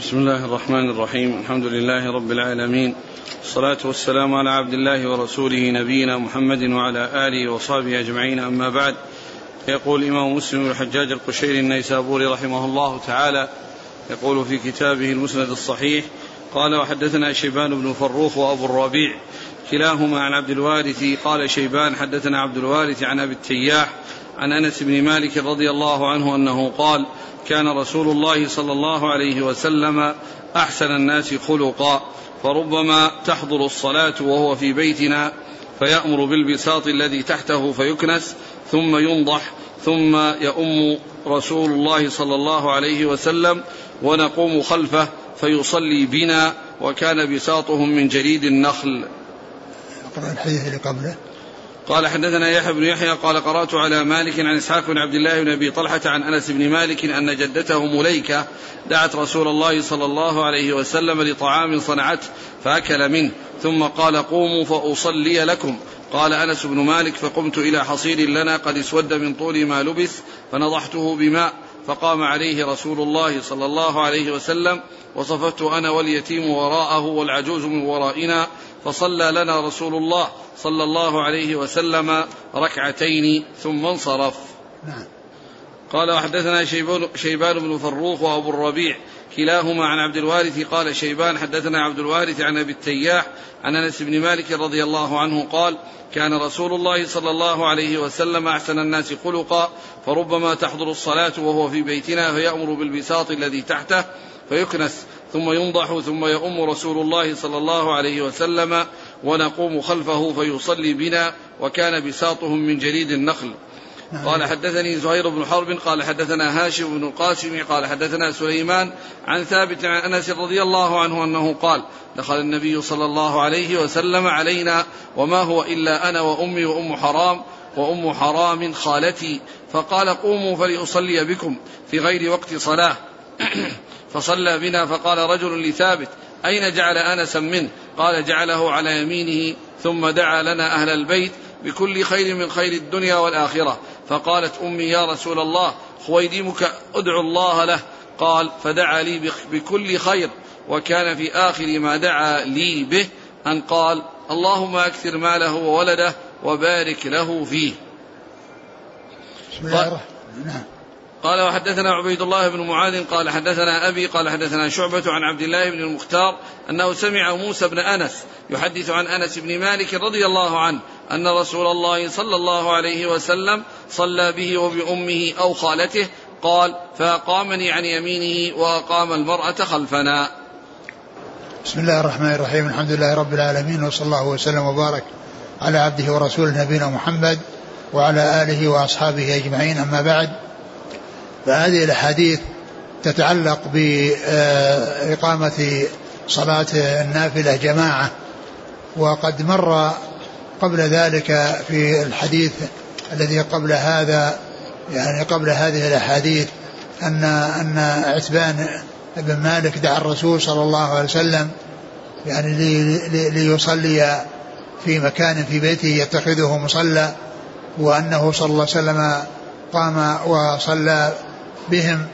بسم الله الرحمن الرحيم. الحمد لله رب العالمين. الصلاة والسلام على عبد الله ورسوله نبينا محمد وعلى آله وصحبه أجمعين. أما بعد يقول الإمام مسلم بن الحجاج القشيري النيسابوري رحمه الله تعالى يقول في كتابه المسند الصحيح قال وحدثنا شيبان بن فروخ وأبو الربيع كلاهما عن عبد الوارث قال شيبان حدثنا عبد الوارث عن أبي التياح عن أنس بن مالك رضي الله عنه أنه قال كان رسول الله صلى الله عليه وسلم أحسن الناس خلقا فربما تحضر الصلاة وهو في بيتنا فيأمر بالبساط الذي تحته فيكنس ثم ينضح ثم يؤم رسول الله صلى الله عليه وسلم ونقوم خلفه فيصلي بنا وكان بساطهم من جريد النخل. اقرا الحديث اللي قبله. قال حدثنا يحيى بن يحيى قال قرأت على مالك عن إسحاق بن عبد الله بن أبي طلحة عن أنس بن مالك أن جدته مليكة دعت رسول الله صلى الله عليه وسلم لطعام صنعته فأكل منه ثم قال قوموا فأصلي لكم. قال أنس بن مالك فقمت إلى حصير لنا قد اسود من طول ما لبث فنضحته بماء فقام عليه رسول الله صلى الله عليه وسلم وصففت أنا واليتيم وراءه والعجوز من ورائنا فصلى لنا رسول الله صلى الله عليه وسلم ركعتين ثم انصرف. نعم. قال وحدثنا شيبان, بن فروخ وأبو الربيع كلاهما عن عبد الوارث قال شيبان حدثنا عبد الوارث عن أبي التياح عن أنس بن مالك رضي الله عنه قال كان رسول الله صلى الله عليه وسلم أحسن الناس خلقا فربما تحضر الصلاة وهو في بيتنا فيأمر بالبساط الذي تحته فيكنس ثم ينضح ثم يؤم رسول الله صلى الله عليه وسلم ونقوم خلفه فيصلي بنا وكان بساطهم من جليد النخل. نعم. قال حدثني زهير بن حرب قال حدثنا هاشم بن القاسم قال حدثنا سليمان عن ثابت عن أنس رضي الله عنه أنه قال دخل النبي صلى الله عليه وسلم علينا وما هو إلا أنا وأمي وأم حرام وأم حرام خالتي فقال قوموا فلأصلي بكم في غير وقت صلاة فصلى بنا فقال رجل لثابت أين جعل أنسا منه قال جعله على يمينه ثم دعا لنا أهل البيت بكل خير من خير الدنيا والآخرة فقالت أمي يا رسول الله خويدمك أدعو الله له. قال فدعا لي بكل خير وكان في آخر ما دعا لي به أن قال اللهم أكثر ماله وولده وبارك له فيه. بسم الله قال وحدثنا عبيد الله بن معاذ قال حدثنا أبي قال حدثنا شعبة عن عبد الله بن المختار أنه سمع موسى بن أنس يحدث عن أنس بن مالك رضي الله عنه أن رسول الله صلى الله عليه وسلم صلى به وبأمه أو خالته قال فأقامني عن يمينه وأقام المرأة خلفنا. بسم الله الرحمن الرحيم. الحمد لله رب العالمين وصلى الله وسلم وبارك على عبده ورسوله نبينا محمد وعلى آله وأصحابه أجمعين. أما بعد فهذه الأحاديث تتعلق بإقامة صلاة النافلة جماعة وقد مر قبل ذلك في الحديث الذي قبل هذا يعني قبل هذه الأحاديث أن أن عتبان بن مالك دعا الرسول صلى الله عليه وسلم يعني ليصلي في مكان في بيته يتخذه مصلى وأنه صلى الله عليه وسلم قام وصلى بهم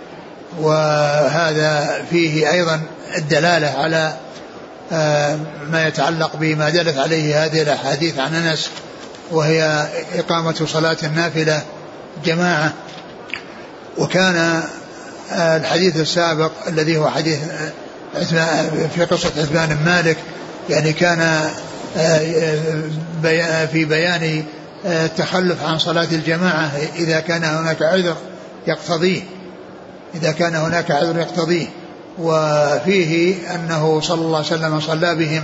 وهذا فيه أيضا الدلالة على آه، ما يتعلق بما دلت عليه هذه الأحاديث عن أنس وهي إقامة صلاة النافلة جماعة. وكان آه، الحديث السابق الذي هو حديث آه، في قصة عثمان مالك يعني كان في بيان التخلف عن صلاة الجماعة إذا كان هناك عذر يقتضيه. إذا كان هناك عذر يقتضيه. وفيه أنه صلى الله عليه وسلم صلى بهم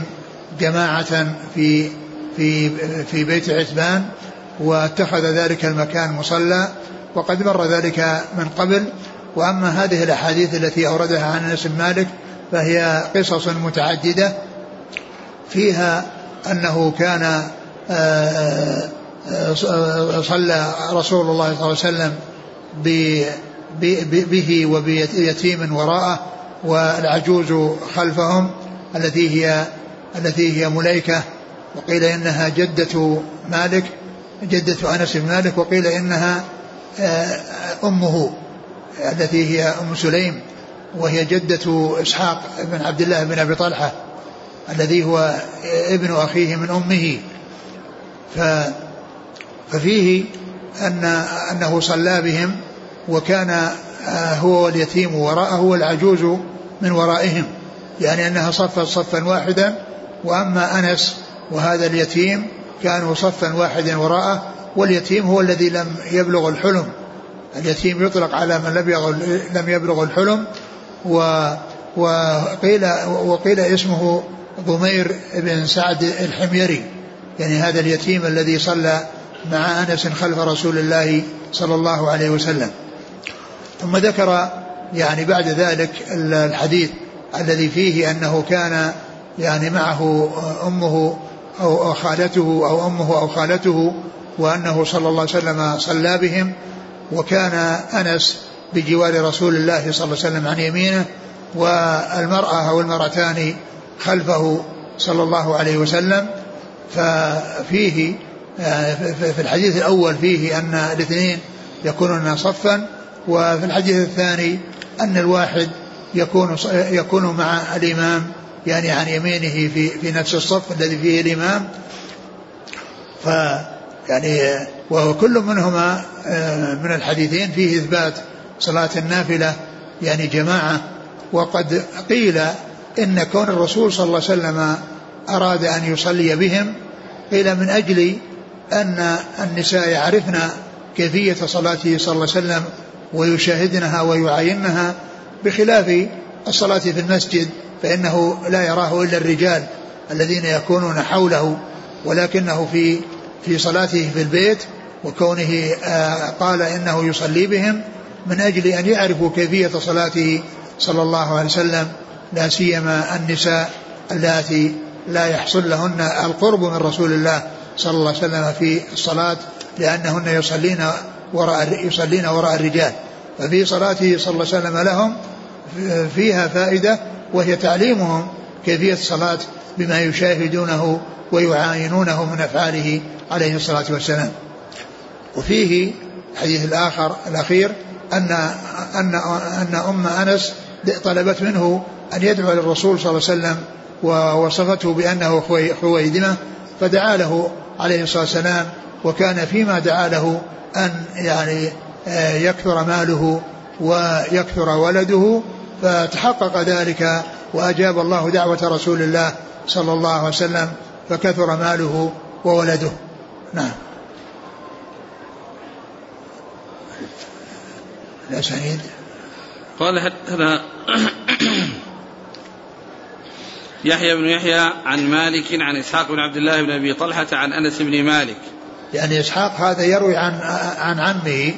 جماعة في في في بيت عتبان واتخذ ذلك المكان مصلى وقد مر ذلك من قبل. وأما هذه الأحاديث التي أوردها عن أنس بن مالك فهي قصص متعددة. فيها أنه كان آه، آه، صلى رسول الله صلى الله عليه وسلم به وبيتيم وراءه والعجوز خلفهم التي هي التي هي مليكة وقيل إنها جدة مالك جدة أنس بن مالك وقيل إنها آه، أمه التي هي أم سليم وهي جدة إسحاق بن عبد الله بن أبي طلحة الذي هو ابن أخيه من أمه. ف ففيه أن أنه صلى بهم وكان آه، هو واليتيم وراءه والعجوز من ورائهم يعني أنها صفت صفا واحدا وأما أنس وهذا اليتيم كانوا صفا واحدا وراءه واليتيم هو الذي لم يبلغ الحلم اليتيم يطلق على من لم لم يبلغ الحلم و وقيل وقيل اسمه ضمير بن سعد الحميري يعني هذا اليتيم الذي صلى مع أنس خلف رسول الله صلى الله عليه وسلم. ثم ذكر يعني بعد ذلك الحديث الذي فيه أنه كان يعني معه أمه أو خالته أو أمه أو خالته وأنه صلى الله عليه وسلم صلى بهم وكان أنس بجوار رسول الله صلى الله عليه وسلم عن يمينه والمرأة أو المرأتان خلفه صلى الله عليه وسلم. ففيه في الحديث الأول فيه أن الاثنين يكونون صفا وفي الحديث الثاني أن الواحد يكون يكون مع الإمام يعني عن يمينه في في نفس الصف الذي فيه الإمام. ف يعني وكل منهما آه، من الحديثين فيه إثبات صلاة النافلة يعني جماعة. وقد قيل إن كون الرسول صلى الله عليه وسلم أراد أن يصلي بهم قيل من أجل أن النساء يعرفن كيفية صلاته صلى الله عليه وسلم ويشاهدنها ويعاينها بخلاف الصلاة في المسجد فإنه لا يراه إلا الرجال الذين يكونون حوله ولكنه في في صلاته في البيت وكونه آه، قال إنه يصلي بهم من أجل أن يعرفوا كيفية صلاته صلى الله عليه وسلم لا سيما النساء اللاتي لا يحصل لهن القرب من رسول الله صلى الله عليه وسلم في الصلاة لأنهن يصلين وراء يصلين وراء الرجال. ففي صلاته صلى الله عليه وسلم لهم فيها فائدة وهي تعليمهم كيفية الصلاة بما يشاهدونه ويعاينونه من أفعاله عليه الصلاة والسلام. وفيه الحديث الآخر الأخير أن أن أن أم أنس طلبت منه أن يدعو للرسول صلى الله عليه وسلم ووصفته بأنه خويدمة فدعا له عليه الصلاة والسلام وكان فيما دعا له أن يعني آه، يكثر ماله ويكثر ولده فتحقق ذلك وأجاب الله دعوة رسول الله صلى الله عليه وسلم فكثر ماله وولده. نعم. الأسانيد قال حدثنا يحيى بن يحيى عن مالك عن إسحاق بن عبد الله بن أبي طلحة عن أنس بن مالك. يعني إسحاق هذا يروي عن عن عمه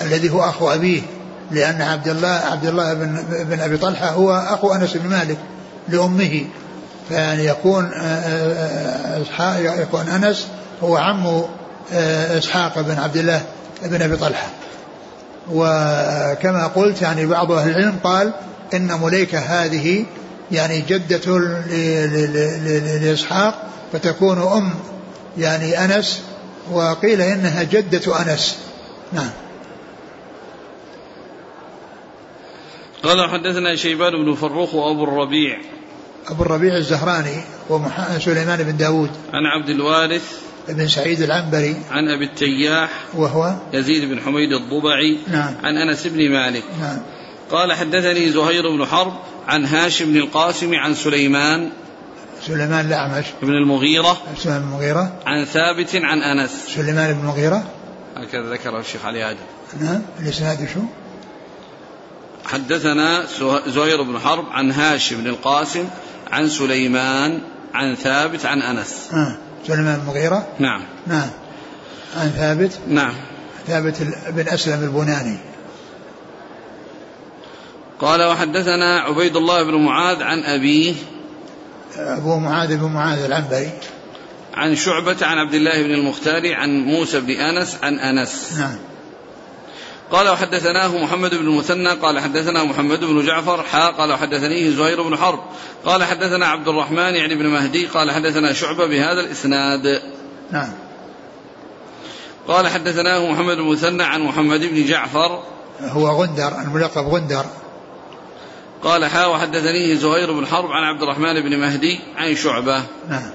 الذي هو أخو أبيه لأن عبد الله عبد الله بن بن أبي طلحة هو أخو أنس بن مالك لأمه. فيعني يكون إسحاق يكون أنس هو عم إسحاق بن عبد الله بن أبي طلحة. وكما قلت يعني بعض أهل العلم قال إن مليكة هذه يعني جدة لإسحاق فتكون أم يعني أنس وقيل إنها جدة أنس. نعم. قال حدثنا شيبان بن فروخ وأبو الربيع. أبو الربيع الزهراني وسليمان بن داود. عن عبد الوارث. بن سعيد العنبري. عن أبي التياح. وهو؟ يزيد بن حميد الضبعي. نعم. عن أنس بن مالك. نعم. قال حدثني زهير بن حرب عن هاشم بن القاسم عن سليمان. سليمان الأعمش بن المغيرة. سليمان المغيرة. عن ثابت عن أنس. سليمان بن المغيرة. هكذا ذكره الشيخ علي آدم. نعم الإسناد شو؟ حدثنا زهير بن حرب عن هاشم بن القاسم عن سليمان عن ثابت عن أنس. آه. سليمان المغيرة. نعم. نعم. عن ثابت. نعم. ثابت بن أسلم البناني. قال وحدثنا عبيد الله بن معاذ عن أبيه أبو معاذ بن معاذ العنبري. عن شعبة عن عبد الله بن المختار عن موسى بن أنس عن أنس. نعم. قال وحدثناه محمد بن المثنى قال حدثنا محمد بن جعفر حا قال وحدثنيه زهير بن حرب. قال حدثنا عبد الرحمن يعني بن مهدي قال حدثنا شعبة بهذا الإسناد. نعم. قال حدثناه محمد بن المثنى عن محمد بن جعفر. هو غندر الملقب غندر. قال حا وحدثني زهير بن حرب عن عبد الرحمن بن مهدي عن شعبة. نعم.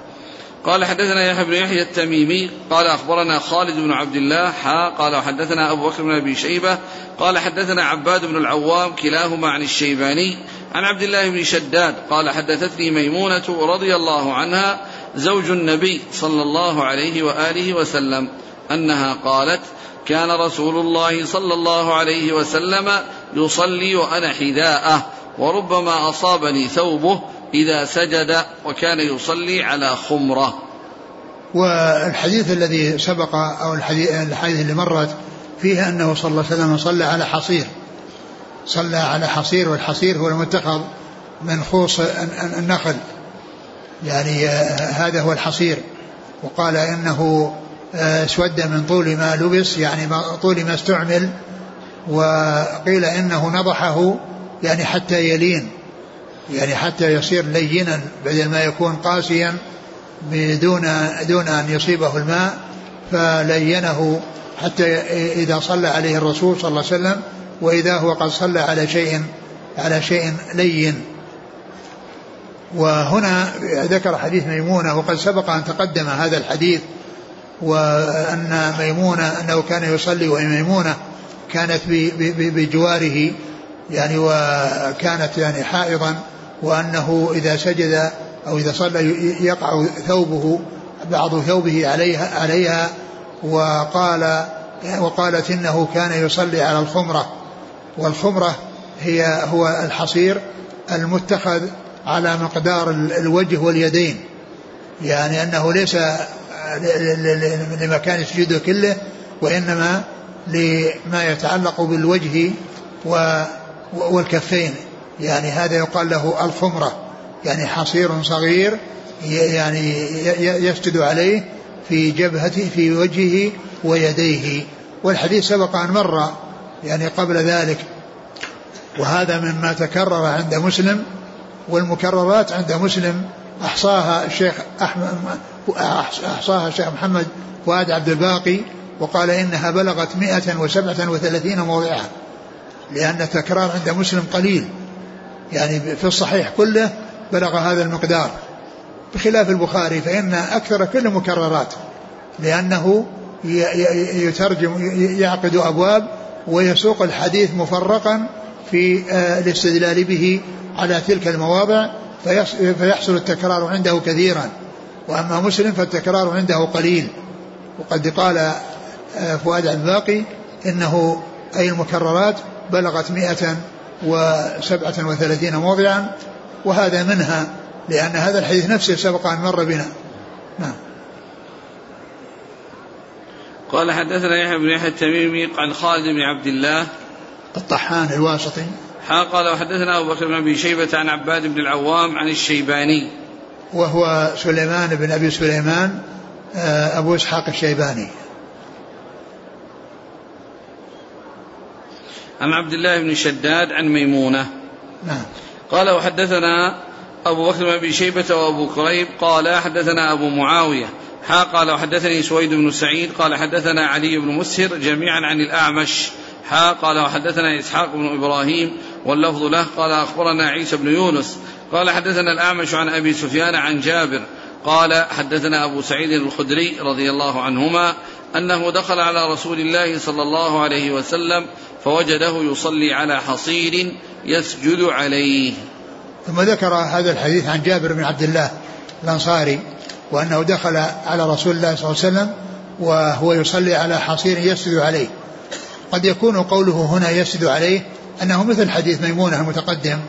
قال حدثنا يحيى بن يحيى التميمي قال أخبرنا خالد بن عبد الله حا قال وحدثنا أبو بكر بن أبي شيبة قال حدثنا عباد بن العوام كلاهما عن الشيباني عن عبد الله بن شداد قال حدثتني ميمونة رضي الله عنها زوج النبي صلى الله عليه وآله وسلم أنها قالت كان رسول الله صلى الله عليه وسلم يصلي وأنا حذاءه. وربما أصابني ثوبه إذا سجد وكان يصلي على خمرة. والحديث الذي سبق أو الحديث, الحديث اللي مرت فيه أنه صلى الله عليه وسلم صلى على حصير. صلى على حصير والحصير هو المتخذ من خوص النخل. يعني هذا هو الحصير. وقال آه، اسود من طول ما لبس يعني طول ما استعمل. وقيل إنه نضحه يعني حتى يلين يعني حتى يصير لينا بدل ما يكون قاسيا بدون دون أن يصيبه الماء فلينه حتى إذا صلى عليه الرسول صلى الله عليه وسلم وإذا هو قد صلى على شيء على شيء لين. وهنا ذكر حديث ميمونة وقد سبق أن تقدم هذا الحديث وأن ميمونة أنه كان يصلي وميمونة كانت بجواره يعني وكانت يعني حائضا وأنه إذا سجد أو إذا صلى يقع ثوبه بعض ثوبه عليها عليها وقال وقالت إنه كان يصلي على الخمرة. والخمرة هي هو الحصير المتخذ على مقدار الوجه واليدين. يعني أنه ليس لمكان سجوده كله وإنما لما يتعلق بالوجه والكفين. يعني هذا يقال له الخمرة. يعني حصير صغير يعني يسجد عليه في جبهته في وجهه ويديه. والحديث سبق أن مر يعني قبل ذلك. وهذا مما تكرر عند مسلم والمكررات عند مسلم أحصاها الشيخ أحمد أحصاها الشيخ محمد فؤاد عبد الباقي وقال إنها بلغت 137 موضعا لأن التكرار عند مسلم قليل. يعني في الصحيح كله بلغ هذا المقدار. بخلاف البخاري فإن أكثر كل مكررات لأنه يترجم يعقد أبواب ويسوق الحديث مفرقا في آه، الاستدلال به على تلك المواضع فيحصل التكرار عنده كثيرا. وأما مسلم فالتكرار عنده قليل. وقد قال آه، فؤاد الباقي إنه أي المكررات بلغت مئة وسبعة وثلاثين موضعا وهذا منها لأن هذا الحديث نفسه سبق أن مر بنا. نعم. قال حدثنا يحيى بن يحيى التميمي عن خالد بن عبد الله. الطحان الواسطي. قال وحدثنا أبو بكر بن أبي شيبة عن عباد بن العوام عن الشيباني. وهو سليمان بن أبي سليمان آه، أبو إسحاق الشيباني. عن عبد الله بن شداد عن ميمونة. نعم. قال وحدثنا أبو بكر بن أبي شيبة وأبو كريب قال حدثنا أبو معاوية. حا قال وحدثني سويد بن سعيد قال حدثنا علي بن مسهر جميعا عن الأعمش. حا قال وحدثنا إسحاق بن إبراهيم واللفظ له. قال أخبرنا عيسى بن يونس. قال حدثنا الأعمش عن أبي سفيان عن جابر. قال حدثنا أبو سعيد الخدري رضي الله عنهما أنه دخل على رسول الله صلى الله عليه وسلم فوجده يصلي على حصير يسجد عليه. ثم ذكر هذا الحديث عن جابر بن عبد الله الأنصاري وأنه دخل على رسول الله صلى الله عليه وسلم وهو يصلي على حصير يسجد عليه. قد يكون قوله هنا يسجد عليه أنه مثل حديث ميمونة المتقدم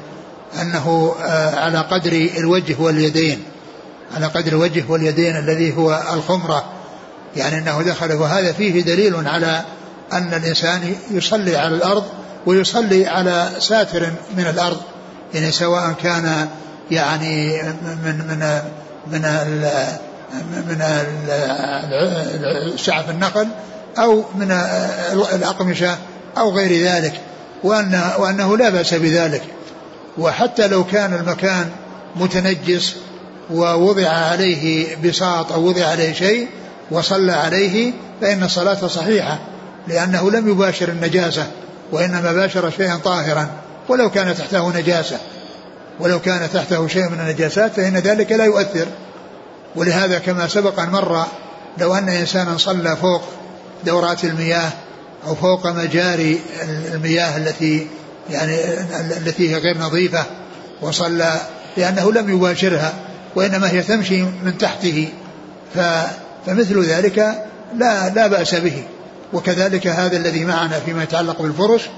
أنه آه، على قدر الوجه واليدين على قدر الوجه واليدين الذي هو الخمرة يعني أنه دخل وهذا فيه دليل على أن الإنسان يصلي على الأرض ويصلي على ساتر من الأرض يعني سواء كان يعني من من من من شعف النخل أو من الأقمشة أو غير ذلك وأن وأنه لا بأس بذلك. وحتى لو كان المكان متنجس ووضع عليه بساط أو وضع عليه شيء وصلى عليه فإن صلاته صحيحة. لأنه لم يباشر النجاسة وإنما باشر شيئا طاهرا ولو كان تحته نجاسة. ولو كان تحته شيء من النجاسات فإن ذلك لا يؤثر. ولهذا كما سبق أن مر لو أن إنسانا صلى فوق دورات المياه أو فوق مجاري المياه التي يعني التي هي غير نظيفة وصلى لأنه لم يباشرها وإنما هي تمشي من تحته فمثل ذلك لا لا بأس به. وكذلك هذا الذي معنا فيما يتعلق بالفرش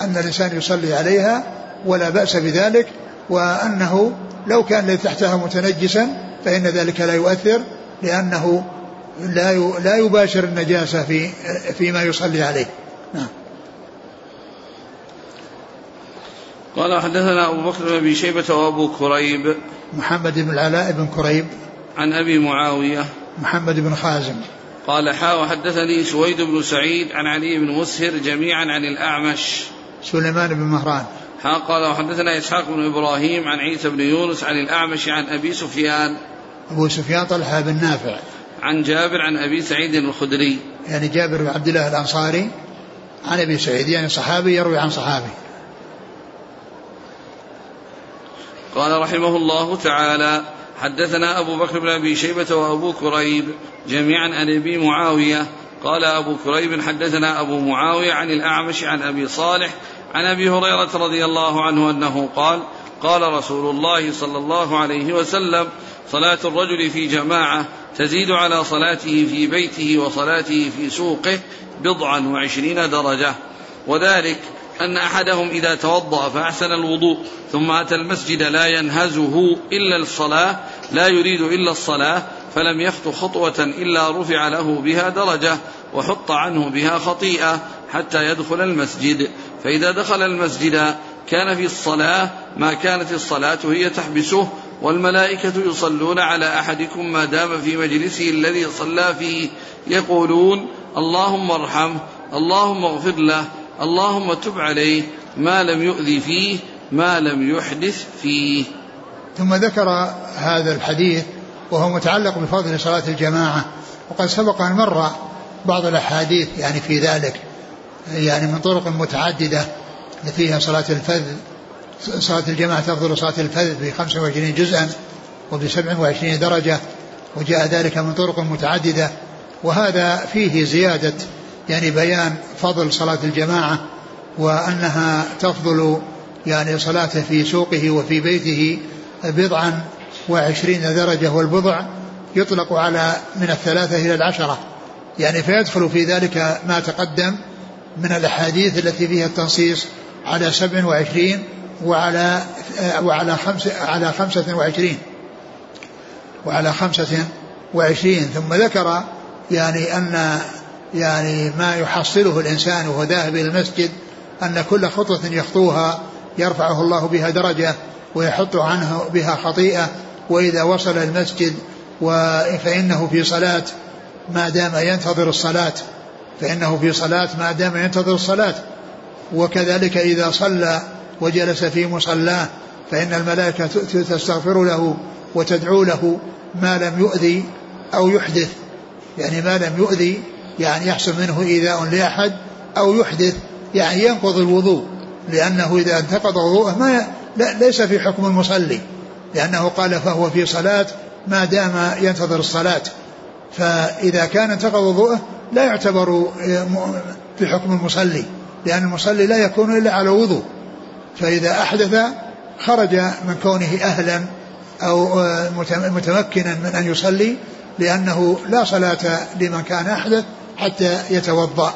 أن الإنسان يصلي عليها ولا بأس بذلك وأنه لو كان الذي تحتها متنجسا فإن ذلك لا يؤثر لأنه لا لا يباشر النجاسة في فيما يصلي عليه. نعم. قال حدثنا أبو بكر بن أبي شيبة وأبو كريب. محمد بن العلاء بن كريب. عن أبي معاوية. محمد بن خازم. قال حا وحدثني سويد بن سعيد عن علي بن مسهر جميعا عن الأعمش. سليمان بن مهران. حا قال وحدثنا إسحاق بن إبراهيم عن عيسى بن يونس عن الأعمش عن أبي سفيان. أبو سفيان طلحة بن نافع. عن جابر عن أبي سعيد الخدري. يعني جابر بن عبد الله الأنصاري عن أبي سعيد يعني صحابي يروي عن صحابي. قال رحمه الله تعالى حدثنا أبو بكر بن أبي شيبة وأبو كريب جميعا عن أبي معاوية. قال أبو كريب حدثنا أبو معاوية عن الأعمش عن أبي صالح عن أبي هريرة رضي الله عنه أنه قال قال رسول الله صلى الله عليه وسلم صلاة الرجل في جماعة تزيد على صلاته في بيته وصلاته في سوقه بضعا وعشرين درجة. وذلك أن أحدهم إذا توضأ فأحسن الوضوء ثم أتى المسجد لا ينهزه إلا الصلاة لا يريد إلا الصلاة فلم يخط خطوة إلا رفع له بها درجة وحط عنه بها خطيئة حتى يدخل المسجد. فإذا دخل المسجد كان في الصلاة ما كانت الصلاة هي تحبسه والملائكة يصلون على أحدكم ما دام في مجلسه الذي صلى فيه يقولون اللهم ارحمه اللهم اغفر له اللهم تب عليه ما لم يؤذي فيه ما لم يحدث فيه. ثم ذكر هذا الحديث وهو متعلق بفضل صلاة الجماعة وقد سبق أن مر بعض الأحاديث يعني في ذلك يعني من طرق متعددة فيها صلاة الفذ صلاة الجماعة تفضل صلاة الفذ ب 25 جزءا وب 27 درجة وجاء ذلك من طرق متعددة وهذا فيه زيادة يعني بيان فضل صلاة الجماعة وأنها تفضل يعني صلاته في سوقه وفي بيته بضعا وعشرين درجة والبضع يطلق على من الثلاثة إلى العشرة. يعني فيدخل في ذلك ما تقدم من الأحاديث التي فيها التنصيص على سبع وعشرين وعلى وعلى خمس على خمسة وعشرين. وعلى خمسة وعشرين. ثم ذكر يعني أن يعني ما يحصله الإنسان وهو ذاهب إلى المسجد أن كل خطوة يخطوها يرفعه الله بها درجة ويحط عنه بها خطيئة وإذا وصل المسجد فإنه في صلاة ما دام ينتظر الصلاة فإنه في صلاة ما دام ينتظر الصلاة. وكذلك إذا صلى وجلس في مصلاه فإن الملائكة تستغفر له وتدعو له ما لم يؤذي أو يحدث يعني ما لم يؤذي يعني يحصل منه إيذاء لأحد أو يحدث يعني ينقض الوضوء لأنه إذا انتقض وضوءه ما لا ليس في حكم المصلي لأنه قال فهو في صلاة ما دام ينتظر الصلاة. فإذا كان انتقض وضوءه لا يعتبر في حكم المصلي لأن المصلي لا يكون إلا على وضوء. فإذا أحدث خرج من كونه أهلا أو متمكنا من أن يصلي لأنه لا صلاة لمن كان أحدث حتى يتوضأ.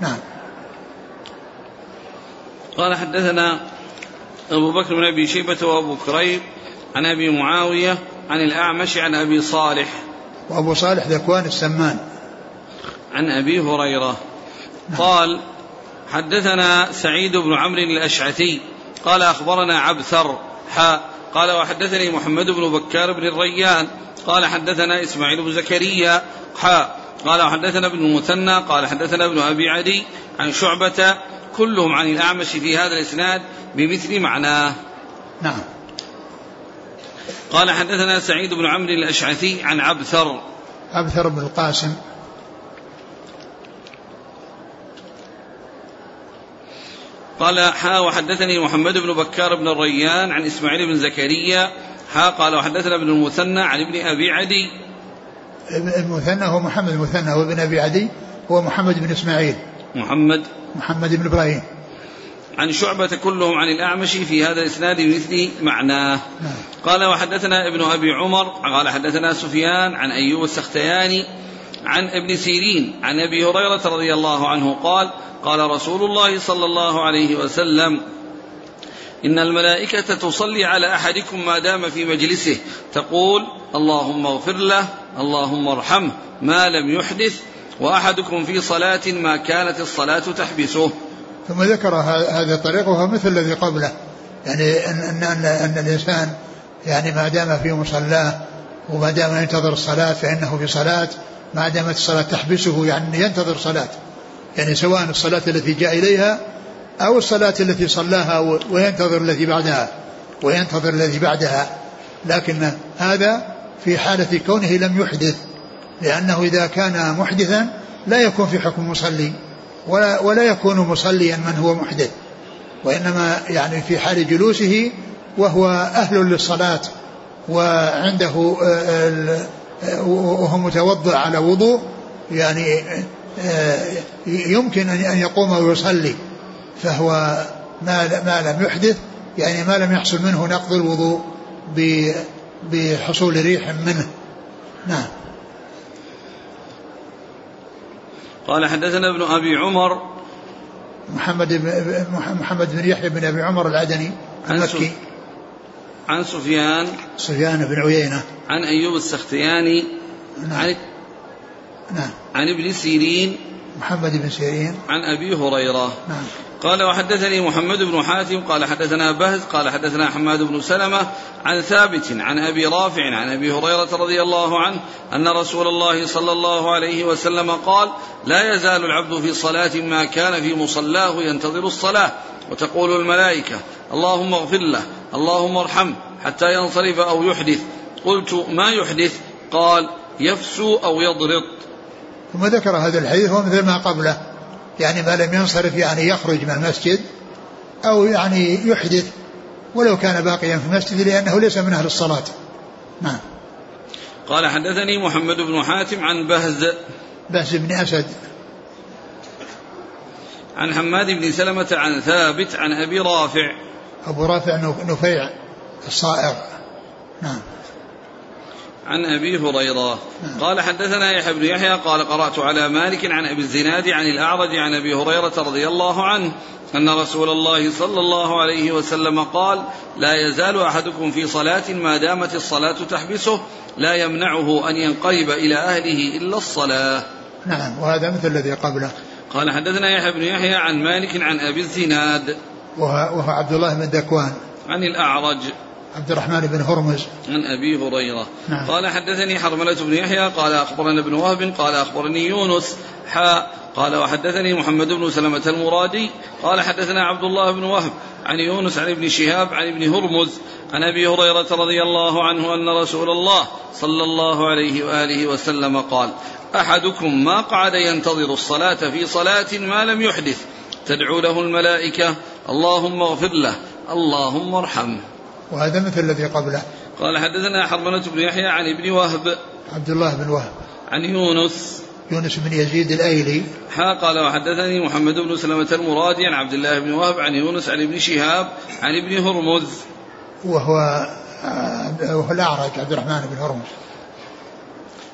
نعم. قال حدثنا أبو بكر بن أبي شيبة وأبو كريب عن أبي معاوية عن الأعمش عن أبي صالح. وأبو صالح ذكوان السمان. عن أبي هريرة. نعم. قال حدثنا سعيد بن عمرو الأشعثي. قال أخبرنا عبثر. حاء قال وحدثني محمد بن بكار بن الريان. قال حدثنا إسماعيل بن زكريا. حاء قال وحدثنا ابن المثنى قال حدثنا ابن أبي عدي عن شعبة كلهم عن الأعمش في هذا الإسناد بمثل معناه. نعم. قال حدثنا سعيد بن عمرو الأشعثي عن عبثر. عبثر بن القاسم. قال حا وحدثني محمد بن بكار بن الريان عن إسماعيل بن زكريا. حا قال وحدثنا ابن المثنى عن ابن أبي عدي. المثنى هو محمد المثنى وابن أبي عدي هو محمد بن إسماعيل. محمد. محمد بن إبراهيم. عن شعبة كلهم عن الأعمش في هذا الإسناد بمثل معناه. نعم. قال وحدثنا ابن أبي عمر قال حدثنا سفيان عن أيوب السختياني عن ابن سيرين عن أبي هريرة رضي الله عنه قال قال رسول الله صلى الله عليه وسلم إن الملائكة تصلي على أحدكم ما دام في مجلسه. تقول اللهم اغفر له اللهم ارحمه ما لم يحدث وأحدكم في صلاة ما كانت الصلاة تحبسه. ثم ذكر هذا الطريق وهو مثل الذي قبله. يعني أن, أن, أن, أن الإنسان يعني ما دام في مصلاه وما دام ينتظر الصلاة فإنه في صلاة. ما دامت الصلاة تحبسه يعني ينتظر صلاة. يعني سواء الصلاة التي جاء إليها أو الصلاة التي صلاها وينتظر التي بعدها وينتظر الذي بعدها. لكن هذا في حالة كونه لم يحدث لأنه إذا كان محدثا لا يكون في حكم مصلي ولا, ولا يكون مصليا من هو محدث. وإنما يعني في حال جلوسه وهو أهل للصلاة وعنده آه، آه، وهو متوضع على وضوء يعني آه، يمكن أن يقوم ويصلي. فهو ما ما لم يحدث يعني ما لم يحصل منه نقض الوضوء بحصول ريح منه. نعم. قال حدثنا ابن أبي عمر. محمد بن محمد بن يحيى بن أبي عمر العدني المكي. عن سفيان. سفيان بن عيينة. عن أيوب السختياني. نعم. عن نعم. عن ابن سيرين. محمد بن سيرين. عن أبي هريرة. نعم. قال وحدثني محمد بن حاتم قال حدثنا بهز قال حدثنا حماد بن سلمة عن ثابت عن أبي رافع عن أبي هريرة رضي الله عنه أن رسول الله صلى الله عليه وسلم قال لا يزال العبد في صلاة ما كان في مصلاه ينتظر الصلاة. وتقول الملائكة اللهم اغفر له اللهم ارحمه حتى ينصرف أو يحدث. قلت ما يحدث؟ قال يفسو أو يضرط. ثم ذكر هذا الحديث ومثل ما قبله. يعني ما لم ينصرف يعني يخرج من المسجد أو يعني يحدث ولو كان باقيا في المسجد لأنه ليس من أهل الصلاة. نعم. قال حدثني محمد بن حاتم عن بهز بهز بن أسد. عن حماد بن سلمة عن ثابت عن أبي رافع. أبو رافع نفيع الصائغ. نعم. عن أبي هريرة. قال حدثنا يحيى بن يحيى قال قرأت على مالك عن أبي الزناد عن الأعرج عن أبي هريرة رضي الله عنه أن رسول الله صلى الله عليه وسلم قال لا يزال أحدكم في صلاة ما دامت الصلاة تحبسه لا يمنعه أن ينقلب إلى أهله إلا الصلاة. نعم وهذا مثل الذي قبله. قال حدثنا يحيى بن يحيى عن مالك عن أبي الزناد. وهو عبد الله بن دكوان. عن الأعرج. عبد الرحمن بن هرمز. عن أبي هريرة. نعم. قال حدثني حرملة بن يحيى قال أخبرنا ابن وهب قال أخبرني يونس. حاء قال وحدثني محمد بن سلمة المرادي. قال حدثنا عبد الله بن وهب عن يونس عن ابن شهاب عن ابن هرمز عن أبي هريرة رضي الله عنه أن رسول الله صلى الله عليه وآله وسلم قال أحدكم ما قعد ينتظر الصلاة في صلاة ما لم يحدث تدعو له الملائكة اللهم اغفر له اللهم ارحمه. وهذا مثل الذي قبله. قال حدثنا حرملة بن يحيى عن ابن وهب. عبد الله بن وهب. عن يونس. يونس بن يزيد الأيلي. ها قال وحدثني محمد بن سلمة المرادي عن عبد الله بن وهب عن يونس عن ابن شهاب عن ابن هرمز. وهو وهو الأعرج عبد الرحمن بن هرمز.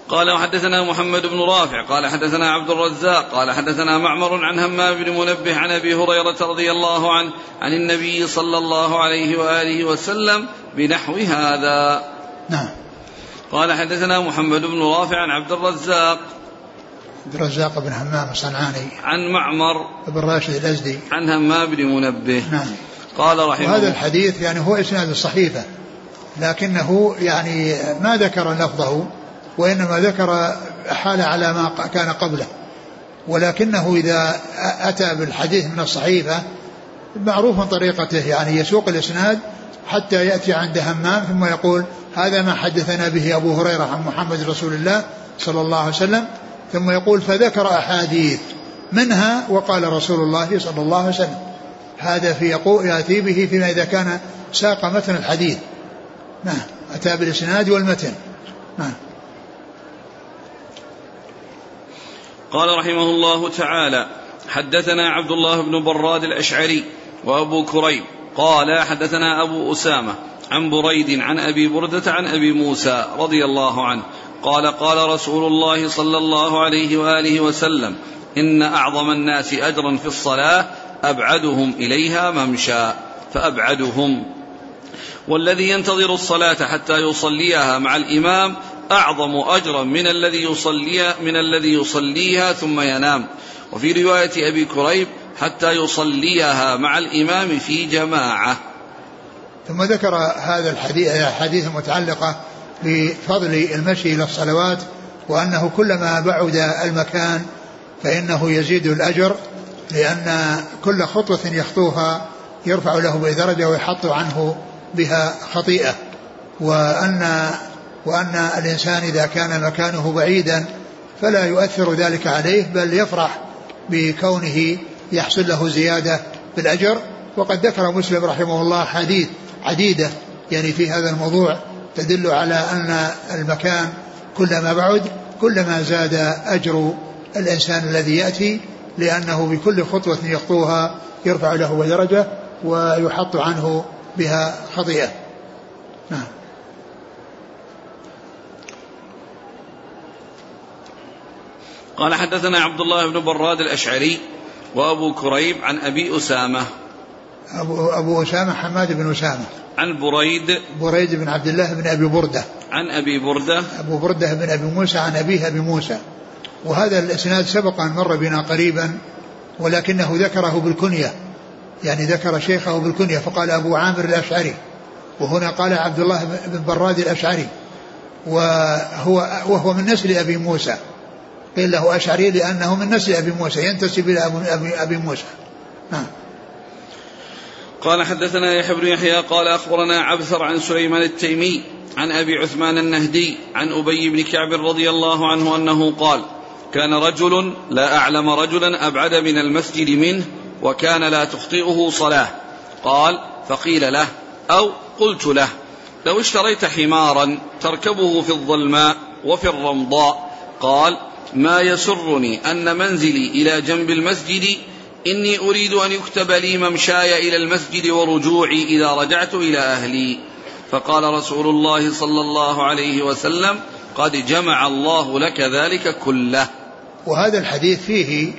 قال وحدثنا محمد بن رافع قال حدثنا عبد الرزاق قال حدثنا معمر عن همام بن منبه عن أبي هريرة رضي الله عنه عن النبي صلى الله عليه وآله وسلم بنحو هذا. نعم. قال حدثنا محمد بن رافع عن عبد الرزاق. عبد الرزاق بن همام الصنعاني. عن معمر. بن راشد الأزدي. عن همام بن منبه. نعم. قال رحمه وهذا الحديث يعني هو إسناد الصحيفه لكنه يعني ما ذكر لفظه. وإنما ذكر حال على ما كان قبله. ولكنه إذا أتى بالحديث من الصحيفة معروف طريقته يعني يسوق الإسناد حتى يأتي عند همام ثم يقول هذا ما حدثنا به أبو هريرة عن محمد رسول الله صلى الله عليه وسلم. ثم يقول فذكر أحاديث منها وقال رسول الله صلى الله عليه وسلم. هذا في يقول يأتي به فيما إذا كان ساق متن الحديث. نعم أتى بالإسناد والمتن. نعم. قال رحمه الله تعالى حدثنا عبد الله بن براد الأشعري وأبو كريب قال حدثنا أبو أسامة عن بريد عن أبي بردة عن أبي موسى رضي الله عنه قال قال رسول الله صلى الله عليه وآله وسلم إن أعظم الناس أجرا في الصلاة أبعدهم إليها ممشى فأبعدهم. والذي ينتظر الصلاة حتى يصليها مع الإمام أعظم أجرا من الذي يصلي من الذي يصليها ثم ينام. وفي رواية أبي كريب حتى يصليها مع الإمام في جماعة. ثم ذكر هذا الحديث الحديث المتعلقة بفضل المشي إلى الصلوات وأنه كلما بعد المكان فإنه يزيد الأجر لأن كل خطوة يخطوها يرفع له بدرجة ويحط عنه بها خطيئة. وأن وأن الإنسان إذا كان مكانه بعيدا فلا يؤثر ذلك عليه بل يفرح بكونه يحصل له زيادة في الأجر. وقد ذكر مسلم رحمه الله حديث عديدة يعني في هذا الموضوع تدل على أن المكان كلما بعد كلما زاد أجر الإنسان الذي يأتي لأنه بكل خطوة يخطوها يرفع له درجة ويحط عنه بها خطيئة. نعم. قال حدثنا عبد الله بن براد الأشعري وأبو كريب عن أبي أسامة. أبو, أبو أسامة حماد بن أسامة. عن بريد. بريد بن عبد الله بن أبي بردة. عن أبي بردة. أبو بردة بن أبي موسى عن أبيه أبي موسى. وهذا الإسناد سبق أن مر بنا قريبا ولكنه ذكره بالكنية. يعني ذكر شيخه بالكنية فقال أبو عامر الأشعري. وهنا قال عبد الله بن براد الأشعري. وهو وهو من نسل أبي موسى. قيل له أشعري لأنه من نسل أبي موسى ينتسب إلى أبي, أبي موسى. نعم. قال حدثنا يحيى بن يحيى قال أخبرنا عبثر عن سليمان التيمي عن أبي عثمان النهدي عن أبي بن كعب رضي الله عنه أنه قال كان رجل لا أعلم رجلا أبعد من المسجد منه وكان لا تخطئه صلاة. قال فقيل له أو قلت له لو اشتريت حمارا تركبه في الظلماء وفي الرمضاء. قال ما يسرني أن منزلي إلى جنب المسجد إني أريد أن يكتب لي ممشاي إلى المسجد ورجوعي إذا رجعت إلى أهلي. فقال رسول الله صلى الله عليه وسلم قد جمع الله لك ذلك كله. وهذا الحديث فيه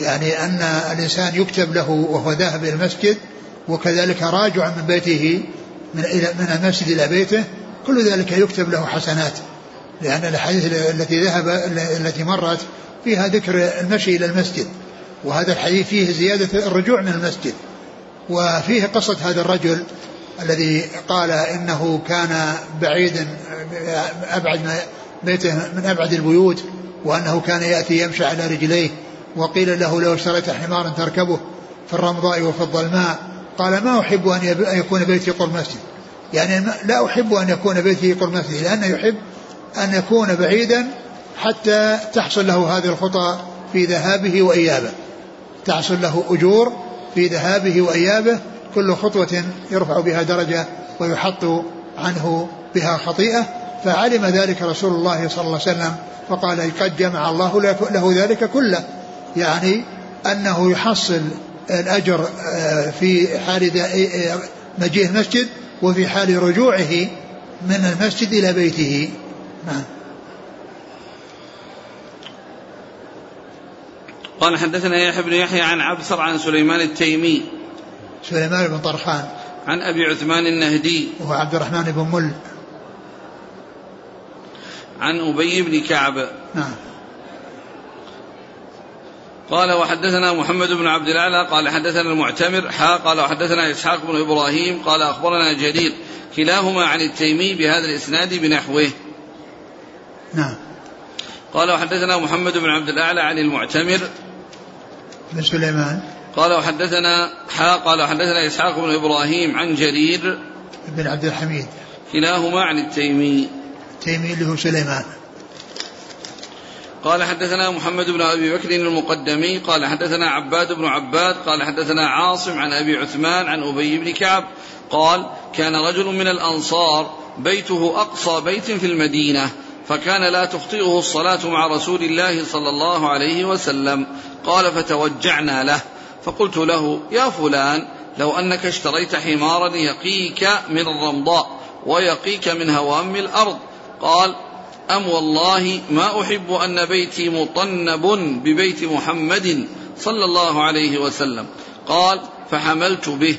يعني أن الإنسان يكتب له وهو ذاهب إلى المسجد وكذلك راجع من بيته من إلى من المسجد إلى بيته كل ذلك يكتب له حسنات. لأن الأحاديث التي ذهب التي مرت فيها ذكر المشي إلى المسجد وهذا الحديث فيه زيادة الرجوع من المسجد وفيه قصة هذا الرجل الذي قال إنه كان بعيدا أبعد بيته من أبعد البيوت وأنه كان يأتي يمشي على رجليه وقيل له لو اشتريت حمارا تركبه في الرمضاء وفي الظلماء قال ما أحب أن يكون بيتي قرب مسجد يعني لا أحب أن يكون بيتي قرب مسجد لأنه يحب أن يكون بعيدا حتى تحصل له هذه الخطى في ذهابه وإيابه. تحصل له أجور في ذهابه وإيابه كل خطوة يرفع بها درجة ويحط عنه بها خطيئة. فعلم ذلك رسول الله صلى الله عليه وسلم فقال قد جمع الله له ذلك كله. يعني أنه يحصل الأجر آه، في حال آه، مجيء المسجد وفي حال رجوعه من المسجد إلى بيته. نعم. قال حدثنا يحيى بن يحيى عن عبثر عن سليمان التيمي. سليمان بن طرخان. عن أبي عثمان النهدي. وهو عبد الرحمن بن مل. عن أبي بن كعب. نعم. قال وحدثنا محمد بن عبد الأعلى قال حدثنا المعتمر حا قال وحدثنا إسحاق بن إبراهيم قال أخبرنا جرير كلاهما عن التيمي بهذا الإسناد بنحوه. نعم. قال وحدثنا محمد بن عبد الأعلى عن المعتمر. بن سليمان. قال وحدثنا حا قال وحدثنا إسحاق بن إبراهيم عن جرير. بن عبد الحميد. كلاهما عن التيمي. التيمي اللي هو سليمان. قال حدثنا محمد بن أبي بكر المقدمي. قال حدثنا عباد بن عباد. قال حدثنا عاصم عن أبي عثمان عن أبي بن كعب. قال كان رجل من الأنصار بيته أقصى بيت في المدينة. فكان لا تخطئه الصلاة مع رسول الله صلى الله عليه وسلم. قال فتوجعنا له. فقلت له يا فلان لو أنك اشتريت حمارا يقيك من الرمضاء ويقيك من هوام الأرض. قال أم والله ما أحب أن بيتي مطنب ببيت محمد صلى الله عليه وسلم. قال فحملت به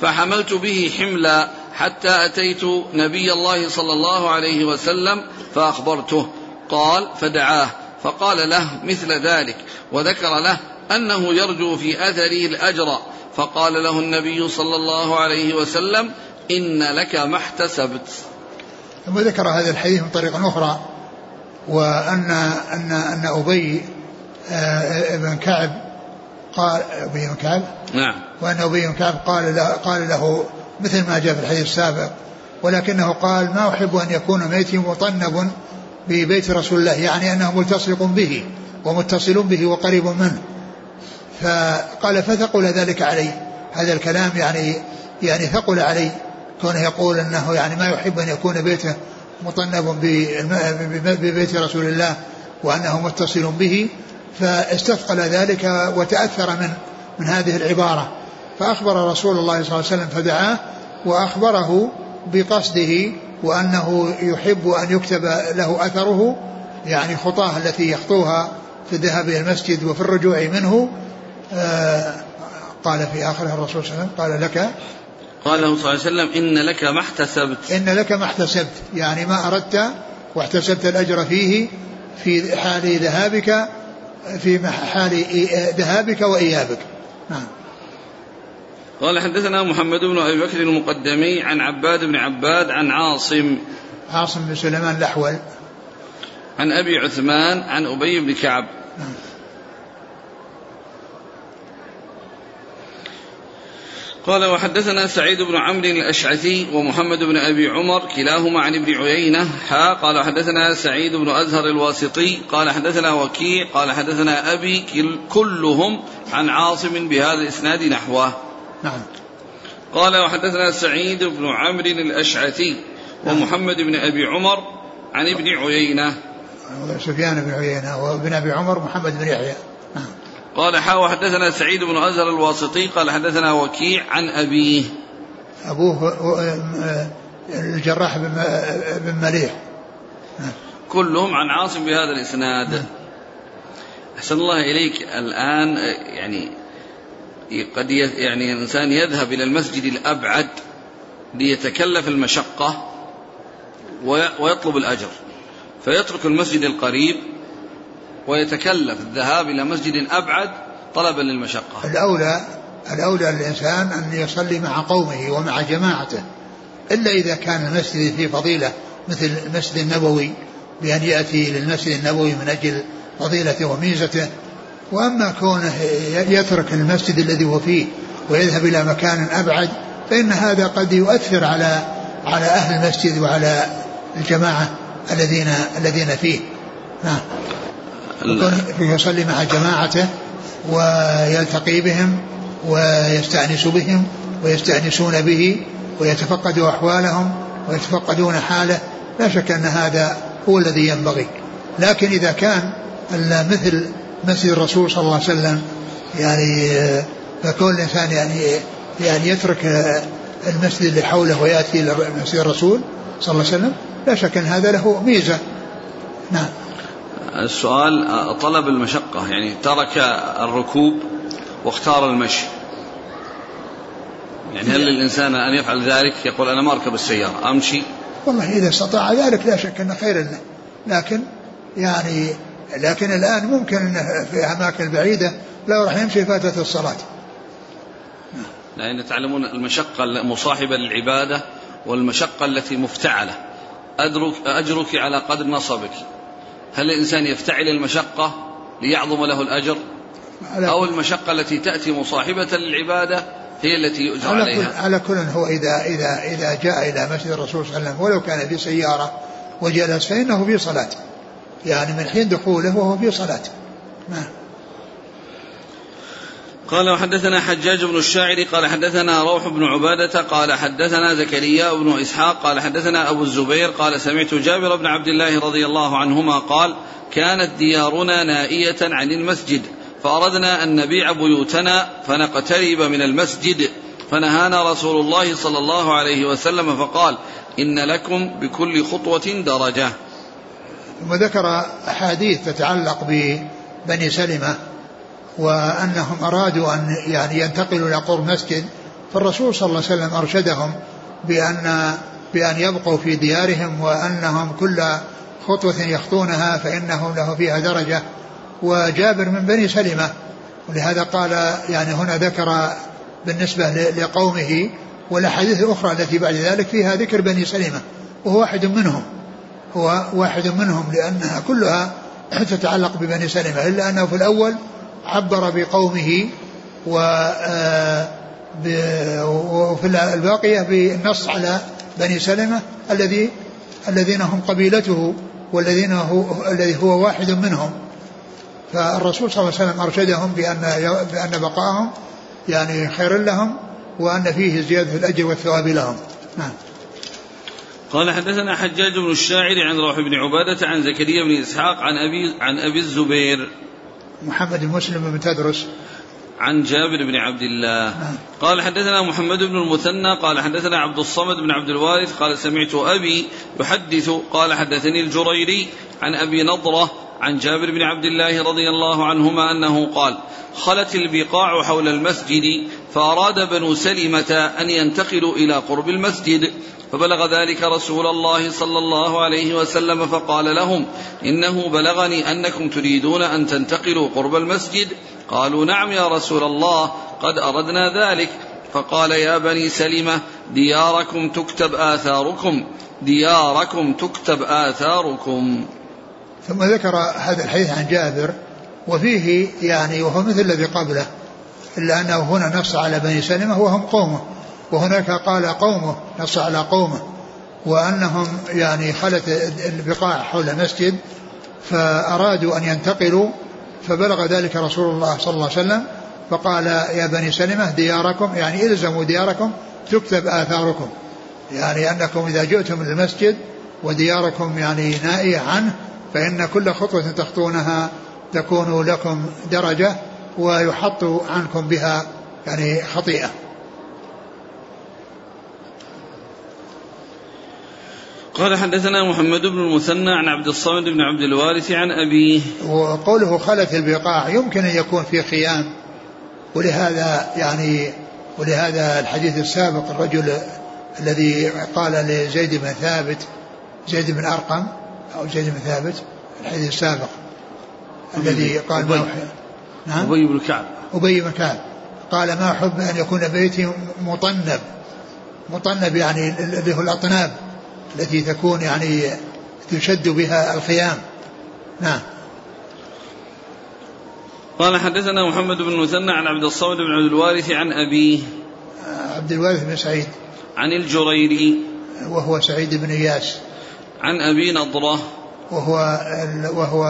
فحملت به حملا حتى أتيت نبي الله صلى الله عليه وسلم فأخبرته. قال فدعاه فقال له مثل ذلك وذكر له أنه يرجو في أثره الأجر. فقال له النبي صلى الله عليه وسلم إن لك ما احتسبت. ثم ذكر هذا الحديث من طريق أخرى وأن أن أن أبي آه، بن كعب قال أبي بن كعب؟ نعم. وأن أبي بن كعب قال له, قال له مثل ما جاء في الحديث السابق ولكنه قال ما أحب أن يكون ميتي مطنب ببيت رسول الله. يعني أنه ملتصق به ومتصل به وقريب منه. فقال فثقل ذلك علي. هذا الكلام يعني يعني ثقل علي. كونه يقول إنه يعني ما يحب أن يكون بيته مطنب ببيت رسول الله وانه متصل به فاستثقل ذلك وتأثر من من هذه العبارة. فأخبر رسول الله صلى الله عليه وسلم فدعاه وأخبره بقصده وأنه يحب أن يكتب له أثره يعني خطاه التي يخطوها في الذهاب إلى المسجد وفي الرجوع منه. آه قال في آخره الرسول صلى الله عليه وسلم قال لك قال له صلى الله عليه وسلم إن لك ما احتسبت. إن لك ما احتسبت يعني ما أردت واحتسبت الأجر فيه في حال ذهابك في حال ذهابك وإيابك. نعم. قال حدثنا محمد بن أبي بكر المقدمي عن عباد بن عباد عن عاصم. عاصم بن سليمان الأحول. عن أبي عثمان عن أبي بن كعب. نعم. قال وحدثنا سعيد بن عمرو الأشعثي ومحمد بن أبي عمر كلاهما عن ابن عيينة. حا قال حدثنا سعيد بن أزهر الواسطي. قال حدثنا وكيع. قال حدثنا أبي كلهم عن عاصم بهذا الإسناد نحوه. نعم. قال وحدثنا سعيد بن عمرو الأشعثي ومحمد بن أبي عمر عن ابن عيينة. سفيان بن عيينة وابن أبي عمر محمد بن يحيى. نعم. قال حا حدثنا سعيد بن أزهر الواسطي قال حدثنا وكيع عن أبيه. أبوه الجراح بن مليح. كلهم عن عاصم بهذا الإسناد. أحسن الله إليك الآن يعني قد يعني الإنسان يذهب إلى المسجد الأبعد ليتكلف المشقة ويطلب الأجر. فيترك المسجد القريب ويتكلف الذهاب إلى مسجد أبعد طلبا للمشقة. الأولى الأولى للإنسان أن يصلي مع قومه ومع جماعته إلا إذا كان المسجد فيه فضيلة مثل المسجد النبوي بأن يأتي للمسجد النبوي من أجل فضيلته وميزته وأما كونه يترك المسجد الذي هو فيه ويذهب إلى مكان أبعد فإن هذا قد يؤثر على على أهل المسجد وعلى الجماعة الذين الذين فيه. نعم. يصلي مع جماعته ويلتقي بهم ويستأنس بهم ويستأنسون به ويتفقدوا أحوالهم ويتفقدون حاله. لا شك أن هذا هو الذي ينبغي. لكن إذا كان مثل مسجد الرسول صلى الله عليه وسلم يعني فكون الإنسان يعني يعني يترك المسجد اللي حوله ويأتي إلى مسجد الرسول صلى الله عليه وسلم لا شك أن هذا له ميزة. نعم. السؤال طلب المشقة يعني ترك الركوب واختار المشي. يعني هل للإنسان أن يفعل ذلك؟ يقول أنا ما أركب السيارة أمشي. والله إذا استطاع ذلك لا شك أنه خير له. لكن يعني لكن الآن ممكن أنه في أماكن بعيدة لو راح يمشي فاتت الصلاة. لأن تعلمون المشقة المصاحبة للعبادة والمشقة التي مفتعلة. أدرك أجرك على قدر نصبك. هل الإنسان يفتعل المشقة ليعظم له الأجر؟ أو المشقة التي تأتي مصاحبة للعبادة هي التي يؤجر على عليها؟ كل على كل هو إذا إذا إذا جاء إلى مسجد الرسول صلى الله عليه وسلم ولو كان في سيارة وجلس فإنه في صلاة. يعني من حين دخوله وهو في صلاته. نعم قال وحدثنا حجاج بن الشاعر قال حدثنا روح بن عبادة قال حدثنا زكريا بن إسحاق قال حدثنا أبو الزبير قال سمعت جابر بن عبد الله رضي الله عنهما قال كانت ديارنا نائية عن المسجد فأردنا أن نبيع بيوتنا فنقترب من المسجد فنهانا رسول الله صلى الله عليه وسلم فقال إن لكم بكل خطوة درجة. ثم ذكر أحاديث تتعلق ببني سلمة وأنهم أرادوا أن يعني ينتقلوا إلى قرب مسجد فالرسول صلى الله عليه وسلم أرشدهم بأن بأن يبقوا في ديارهم وأنهم كل خطوة يخطونها فإنه له فيها درجة. وجابر من بني سلمة ولهذا قال يعني هنا ذكر بالنسبة لقومه والأحاديث الأخرى التي بعد ذلك فيها ذكر بني سلمة وهو واحد منهم. هو واحد منهم لأنها كلها تتعلق ببني سلمة إلا أنه في الأول عبر بقومه و آه، وفي الباقية بالنص على بني سلمة الذي الذين هم قبيلته والذين هو الذي هو واحد منهم. فالرسول صلى الله عليه وسلم أرشدهم بأن بأن بقائهم يعني خير لهم وأن فيه زيادة الأجر والثواب لهم. نعم. قال حدثنا حجاج بن الشاعر عن روح بن عبادة عن زكريا بن إسحاق عن أبي عن أبي الزبير محمد بن مسلم بن تدرس عن جابر بن عبد الله نعم. قال حدثنا محمد بن المثنى قال حدثنا عبد الصمد بن عبد الوارث قال سمعت أبي يحدث قال حدثني الجريري عن أبي نضرة عن جابر بن عبد الله رضي الله عنهما أنه قال خلت البقاع حول المسجد فأراد بنو سلمة أن ينتقلوا إلى قرب المسجد فبلغ ذلك رسول الله صلى الله عليه وسلم فقال لهم إنه بلغني أنكم تريدون أن تنتقلوا قرب المسجد؟ قالوا نعم يا رسول الله قد أردنا ذلك. فقال يا بني سلمة دياركم تكتب آثاركم دياركم تكتب آثاركم. ثم ذكر هذا الحديث عن جابر وفيه يعني وهو مثل الذي قبله إلا أنه هنا نص على بني سلمة وهم قومه وهناك قال قومه نص على قومه وأنهم يعني خلت البقاع حول المسجد فأرادوا أن ينتقلوا فبلغ ذلك رسول الله صلى الله عليه وسلم فقال يا بني سلمة دياركم يعني إلزموا دياركم تكتب آثاركم يعني أنكم إذا جئتم من المسجد ودياركم يعني نائية عنه فإن كل خطوة تخطونها تكون لكم درجة ويحط عنكم بها يعني خطيئة. قال حدثنا محمد بن المثنى عن عبد الصمد بن عبد الوارث عن أبيه. وقوله خلت البقاع يمكن أن يكون في خيام. ولهذا يعني ولهذا الحديث السابق الرجل الذي قال لزيد بن ثابت زيد بن أرقم أو زيد بن ثابت الحديث السابق الذي قال أبي. نعم؟ أبي بن كعب. أبي بن كعب. قال ما أحب أن يكون بيتي مطنب. مطنب يعني اللي هو الأطناب التي تكون يعني تشد بها الخيام. نعم. قال حدثنا محمد بن مثنى عن عبد الصمد بن عبد الوارث عن أبيه. عبد الوارث بن سعيد. عن الجريري. وهو سعيد بن إياس. عن أبي نضرة. وهو وهو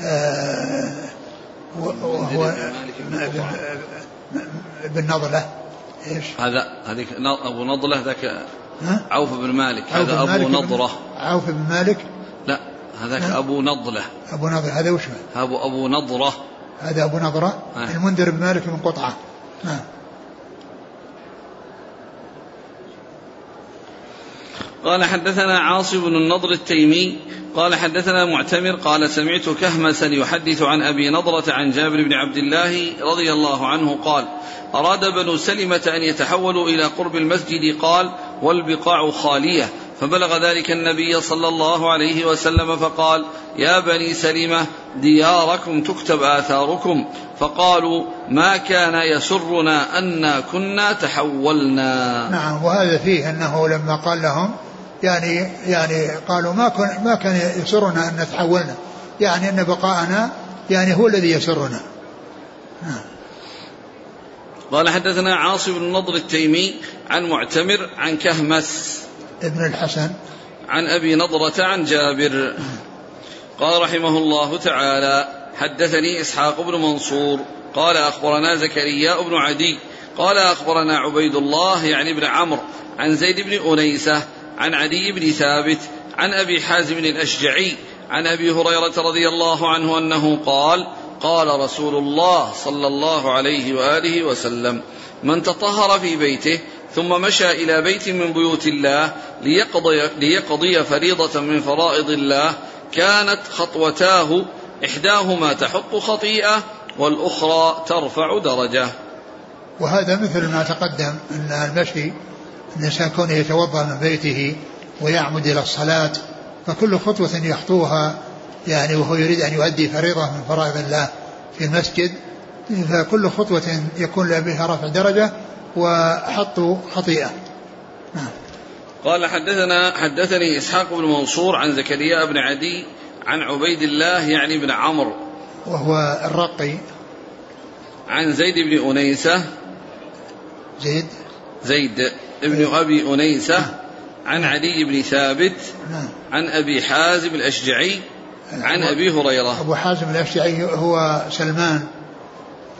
آه وهو بن نضلة. إيش؟ هذا هذيك أبو نضلة ذاك عوف بن مالك. هذا أبو مالك نضرة. عوف بن مالك؟ لا هذاك أبو نضلة. أبو نضره هذا وش ابو أبو نضرة. هذا أبو نضرة آه. المنذر بن مالك من قطعة. نعم قال حدثنا عاصم بن النضر التيمي قال حدثنا معتمر قال سمعت كهمسا يحدث عن أبي نضرة عن جابر بن عبد الله رضي الله عنه قال أراد بنو سلمة أن يتحولوا إلى قرب المسجد قال والبقاع خالية. فبلغ ذلك النبي صلى الله عليه وسلم فقال يا بني سلمة دياركم تكتب آثاركم. فقالوا ما كان يسرنا انا كنا تحولنا. نعم وهذا فيه أنه لما قال لهم يعني يعني قالوا ما كن ما كان يسرنا أن نتحولنا. يعني أن بقاءنا يعني هو الذي يسرنا. نعم. قال حدثنا عاصم بن النضر التيمي عن معتمر عن كهمس ابن الحسن. عن أبي نضرة عن جابر. قال رحمه الله تعالى حدثني إسحاق بن منصور. قال أخبرنا زكريا بن عدي. قال أخبرنا عبيد الله يعني بن عمرو عن زيد بن أنيسة عن عدي بن ثابت عن أبي حازم الأشجعي عن أبي هريرة رضي الله عنه أنه قال قال رسول الله صلى الله عليه وآله وسلم من تطهر في بيته ثم مشى إلى بيت من بيوت الله ليقضي, ليقضي فريضة من فرائض الله كانت خطوتاه إحداهما تحط خطيئة والأخرى ترفع درجة. وهذا مثل ما تقدم أن المشي الإنسان كونه يتوضأ من بيته ويعمد إلى الصلاة فكل خطوة يخطوها يعني وهو يريد أن يؤدي فريضة من فرائض الله في المسجد فكل خطوة يكون بها رفع درجة وحط خطيئة. نعم. قال حدثنا حدثني إسحاق بن منصور عن زكريا بن عدي عن عبيد الله يعني بن عمرو وهو الرقي. عن زيد بن أنيسة زيد؟ زيد ابن أبي أنيسة عن علي بن ثابت نعم. عن أبي حازم الأشجعي عن أبي هريرة. أبو حازم الأشجعي هو سلمان.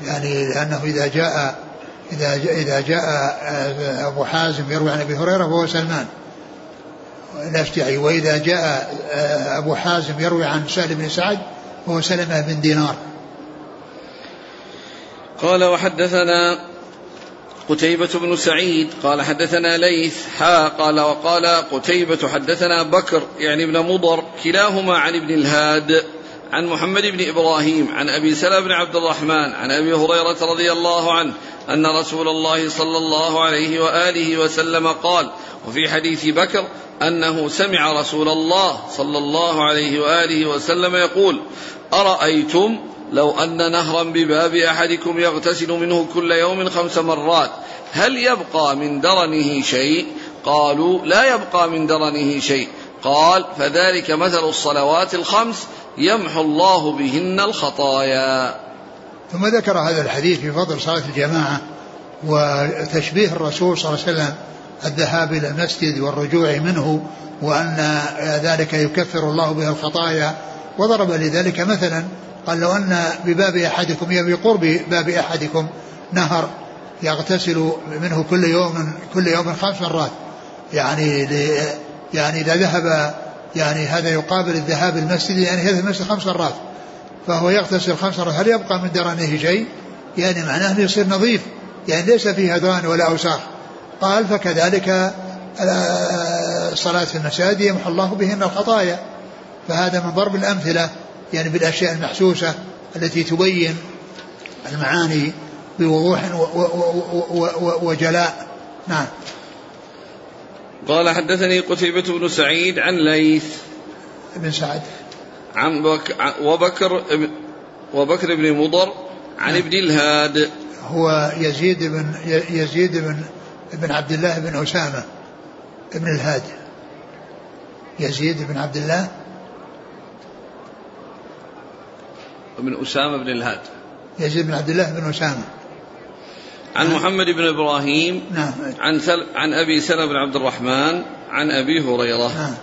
يعني لأنه إذا جاء إذا جاء, إذا جاء أبو حازم يروي عن أبي هريرة فهو سلمان الأشجعي. وإذا جاء أبو حازم يروي عن سهل بن سعد فهو سلمة بن دينار. قال وحدثنا قتيبة بن سعيد قال حدثنا ليث حا قال وقال قتيبة حدثنا بكر يعني ابن مضر كلاهما عن ابن الهاد عن محمد بن إبراهيم عن أبي سلمة بن عبد الرحمن عن أبي هريرة رضي الله عنه أن رسول الله صلى الله عليه وآله وسلم قال وفي حديث بكر أنه سمع رسول الله صلى الله عليه وآله وسلم يقول أرأيتم لو أن نهرا بباب أحدكم يغتسل منه كل يوم خمس مرات هل يبقى من درنه شيء؟ قالوا لا يبقى من درنه شيء. قال فذلك مثل الصلوات الخمس يمحو الله بهن الخطايا. ثم ذكر هذا الحديث في فضل صلاة الجماعة وتشبيه الرسول صلى الله عليه وسلم الذهاب إلى المسجد والرجوع منه وأن ذلك يكفر الله به الخطايا وضرب لذلك مثلا قال لو أن بباب أحدكم بقرب باب أحدكم نهر يغتسل منه كل يوم كل يوم خمس مرات يعني يعني إذا ذهب يعني هذا يقابل الذهاب المسجد يعني هذا المسجد خمس مرات فهو يغتسل خمس مرات هل يبقى من درنه شيء؟ يعني معناه أنه يصير نظيف يعني ليس فيه هدران ولا أوساخ قال فكذلك الصلاة في المساجد يمحو الله بهن الخطايا فهذا من ضرب الأمثلة يعني بالأشياء المحسوسة التي تبين المعاني بوضوح وجلاء. نعم. قال حدثني قتيبة بن سعيد عن ليث بن سعد. عن بك وبكر وبكر بن مضر عن ابن الهاد. هو يزيد بن يزيد بن بن عبد الله بن أسامة ابن الهاد. يزيد بن عبد الله بن أسامة بن الهاد. يزيد بن عبد الله بن أسامة. عن نعم. محمد بن إبراهيم نعم. عن سل عن أبي سلمة بن عبد الرحمن عن أبي هريرة. نعم.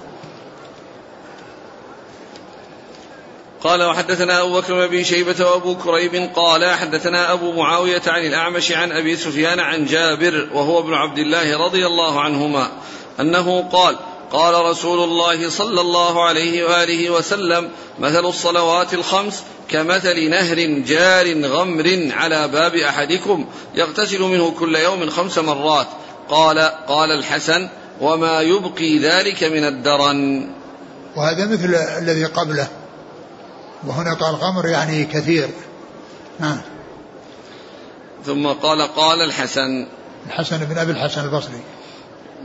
قال وحدثنا أبو بكر بن أبي شيبة وأبو كريب قال حدثنا أبو معاوية عن الأعمش عن أبي سفيان عن جابر وهو ابن عبد الله رضي الله عنهما أنه قال قال رسول الله صلى الله عليه وآله وسلم مثل الصلوات الخمس كمثل نهر جار غمر على باب أحدكم يغتسل منه كل يوم خمس مرات. قال قال الحسن وما يبقي ذلك من الدرن. وهذا مثل الذي قبله. وهنا قال غمر يعني كثير. نعم. ثم قال قال الحسن. الحسن بن أبي الحسن البصري.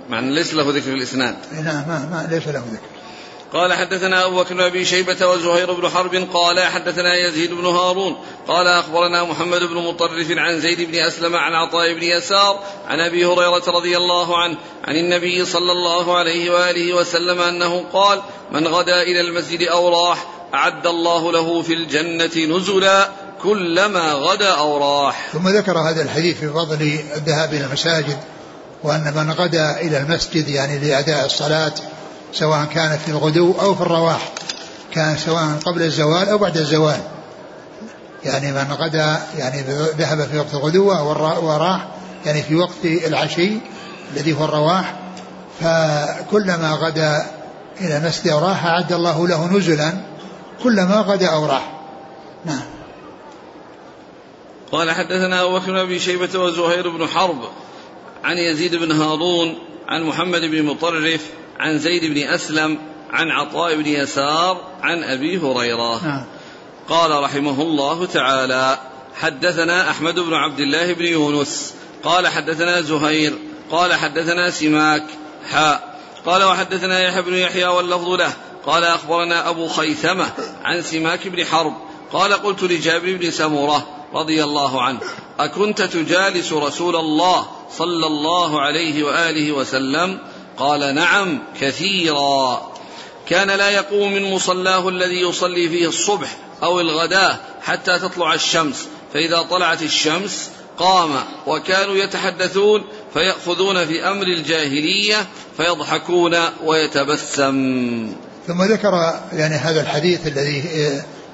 مع ليس له ذكر في الإسناد. نعم ما, ما ليس له ذكر. قال حدثنا أبو بكر أبي شيبة وزهير بن حرب قال حدثنا يزيد بن هارون قال أخبرنا محمد بن مطرف عن زيد بن أسلم عن عطاء بن يسار عن أبي هريرة رضي الله عنه عن النبي صلى الله عليه وآله وسلم أنه قال من غدا إلى المسجد أو راح أعد الله له في الجنة نزلا كلما غدا أو راح. ثم ذكر هذا الحديث في فضل الذهاب إلى المساجد وأن من غدا إلى المسجد يعني لأداء الصلاة سواء كان في الغدو أو في الرواح كان سواء قبل الزوال أو بعد الزوال. يعني من غدا يعني ذهب في وقت الغدوة وراح يعني في وقت العشي الذي هو الرواح. فكلما غدا إلى مسجد أو راح أعد الله له نزلا كلما غدا أو راح. نعم. قال حدثنا أبو بكر بن شيبة وزهير بن حرب عن يزيد بن هارون عن محمد بن مطرف عن زيد بن أسلم عن عطاء بن يسار عن أبي هريرة. نعم. قال رحمه الله تعالى حدثنا أحمد بن عبد الله بن يونس. قال حدثنا زهير. قال حدثنا سماك. حاء قال وحدثنا يحيى بن يحيى واللفظ له. قال أخبرنا أبو خيثمة عن سماك بن حرب. قال قلت لجابر بن سمورة رضي الله عنه أكنت تجالس رسول الله صلى الله عليه وآله وسلم قال نعم كثيرا. كان لا يقوم من مصلاه الذي يصلي فيه الصبح أو الغداة حتى تطلع الشمس فإذا طلعت الشمس قام وكانوا يتحدثون فيأخذون في أمر الجاهلية فيضحكون ويتبسم. ثم ذكر يعني هذا الحديث الذي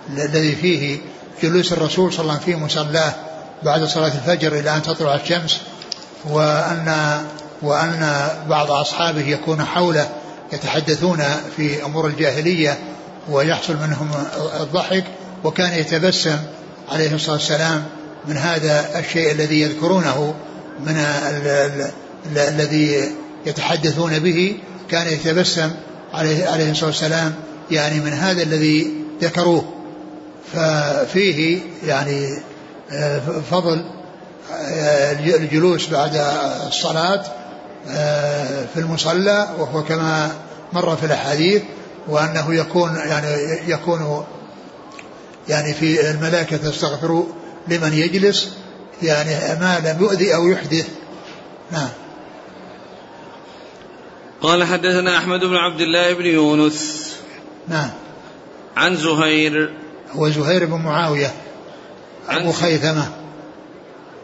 الذي فيه جلوس الرسول صلى الله عليه وسلم في مصلاه بعد صلاة الفجر إلى أن تطلع الشمس وأن وأن بعض أصحابه يكون حوله يتحدثون في أمور الجاهلية ويحصل منهم الضحك وكان يتبسم عليه الصلاة والسلام من هذا الشيء الذي يذكرونه من الذي يتحدثون به كان يتبسم عليه عليه الصلاة والسلام يعني من هذا الذي ذكروه. ففيه يعني آه، فضل آه، الجلوس بعد الصلاة في المصلى وهو كما مر في الأحاديث وأنه يكون يعني يكون يعني في الملائكة تستغفر لمن يجلس يعني ما لم يؤذي أو يحدث. نعم. قال حدثنا أحمد بن عبد الله بن يونس. نعم. عن زهير. هو زهير بن معاوية أبو خيثمة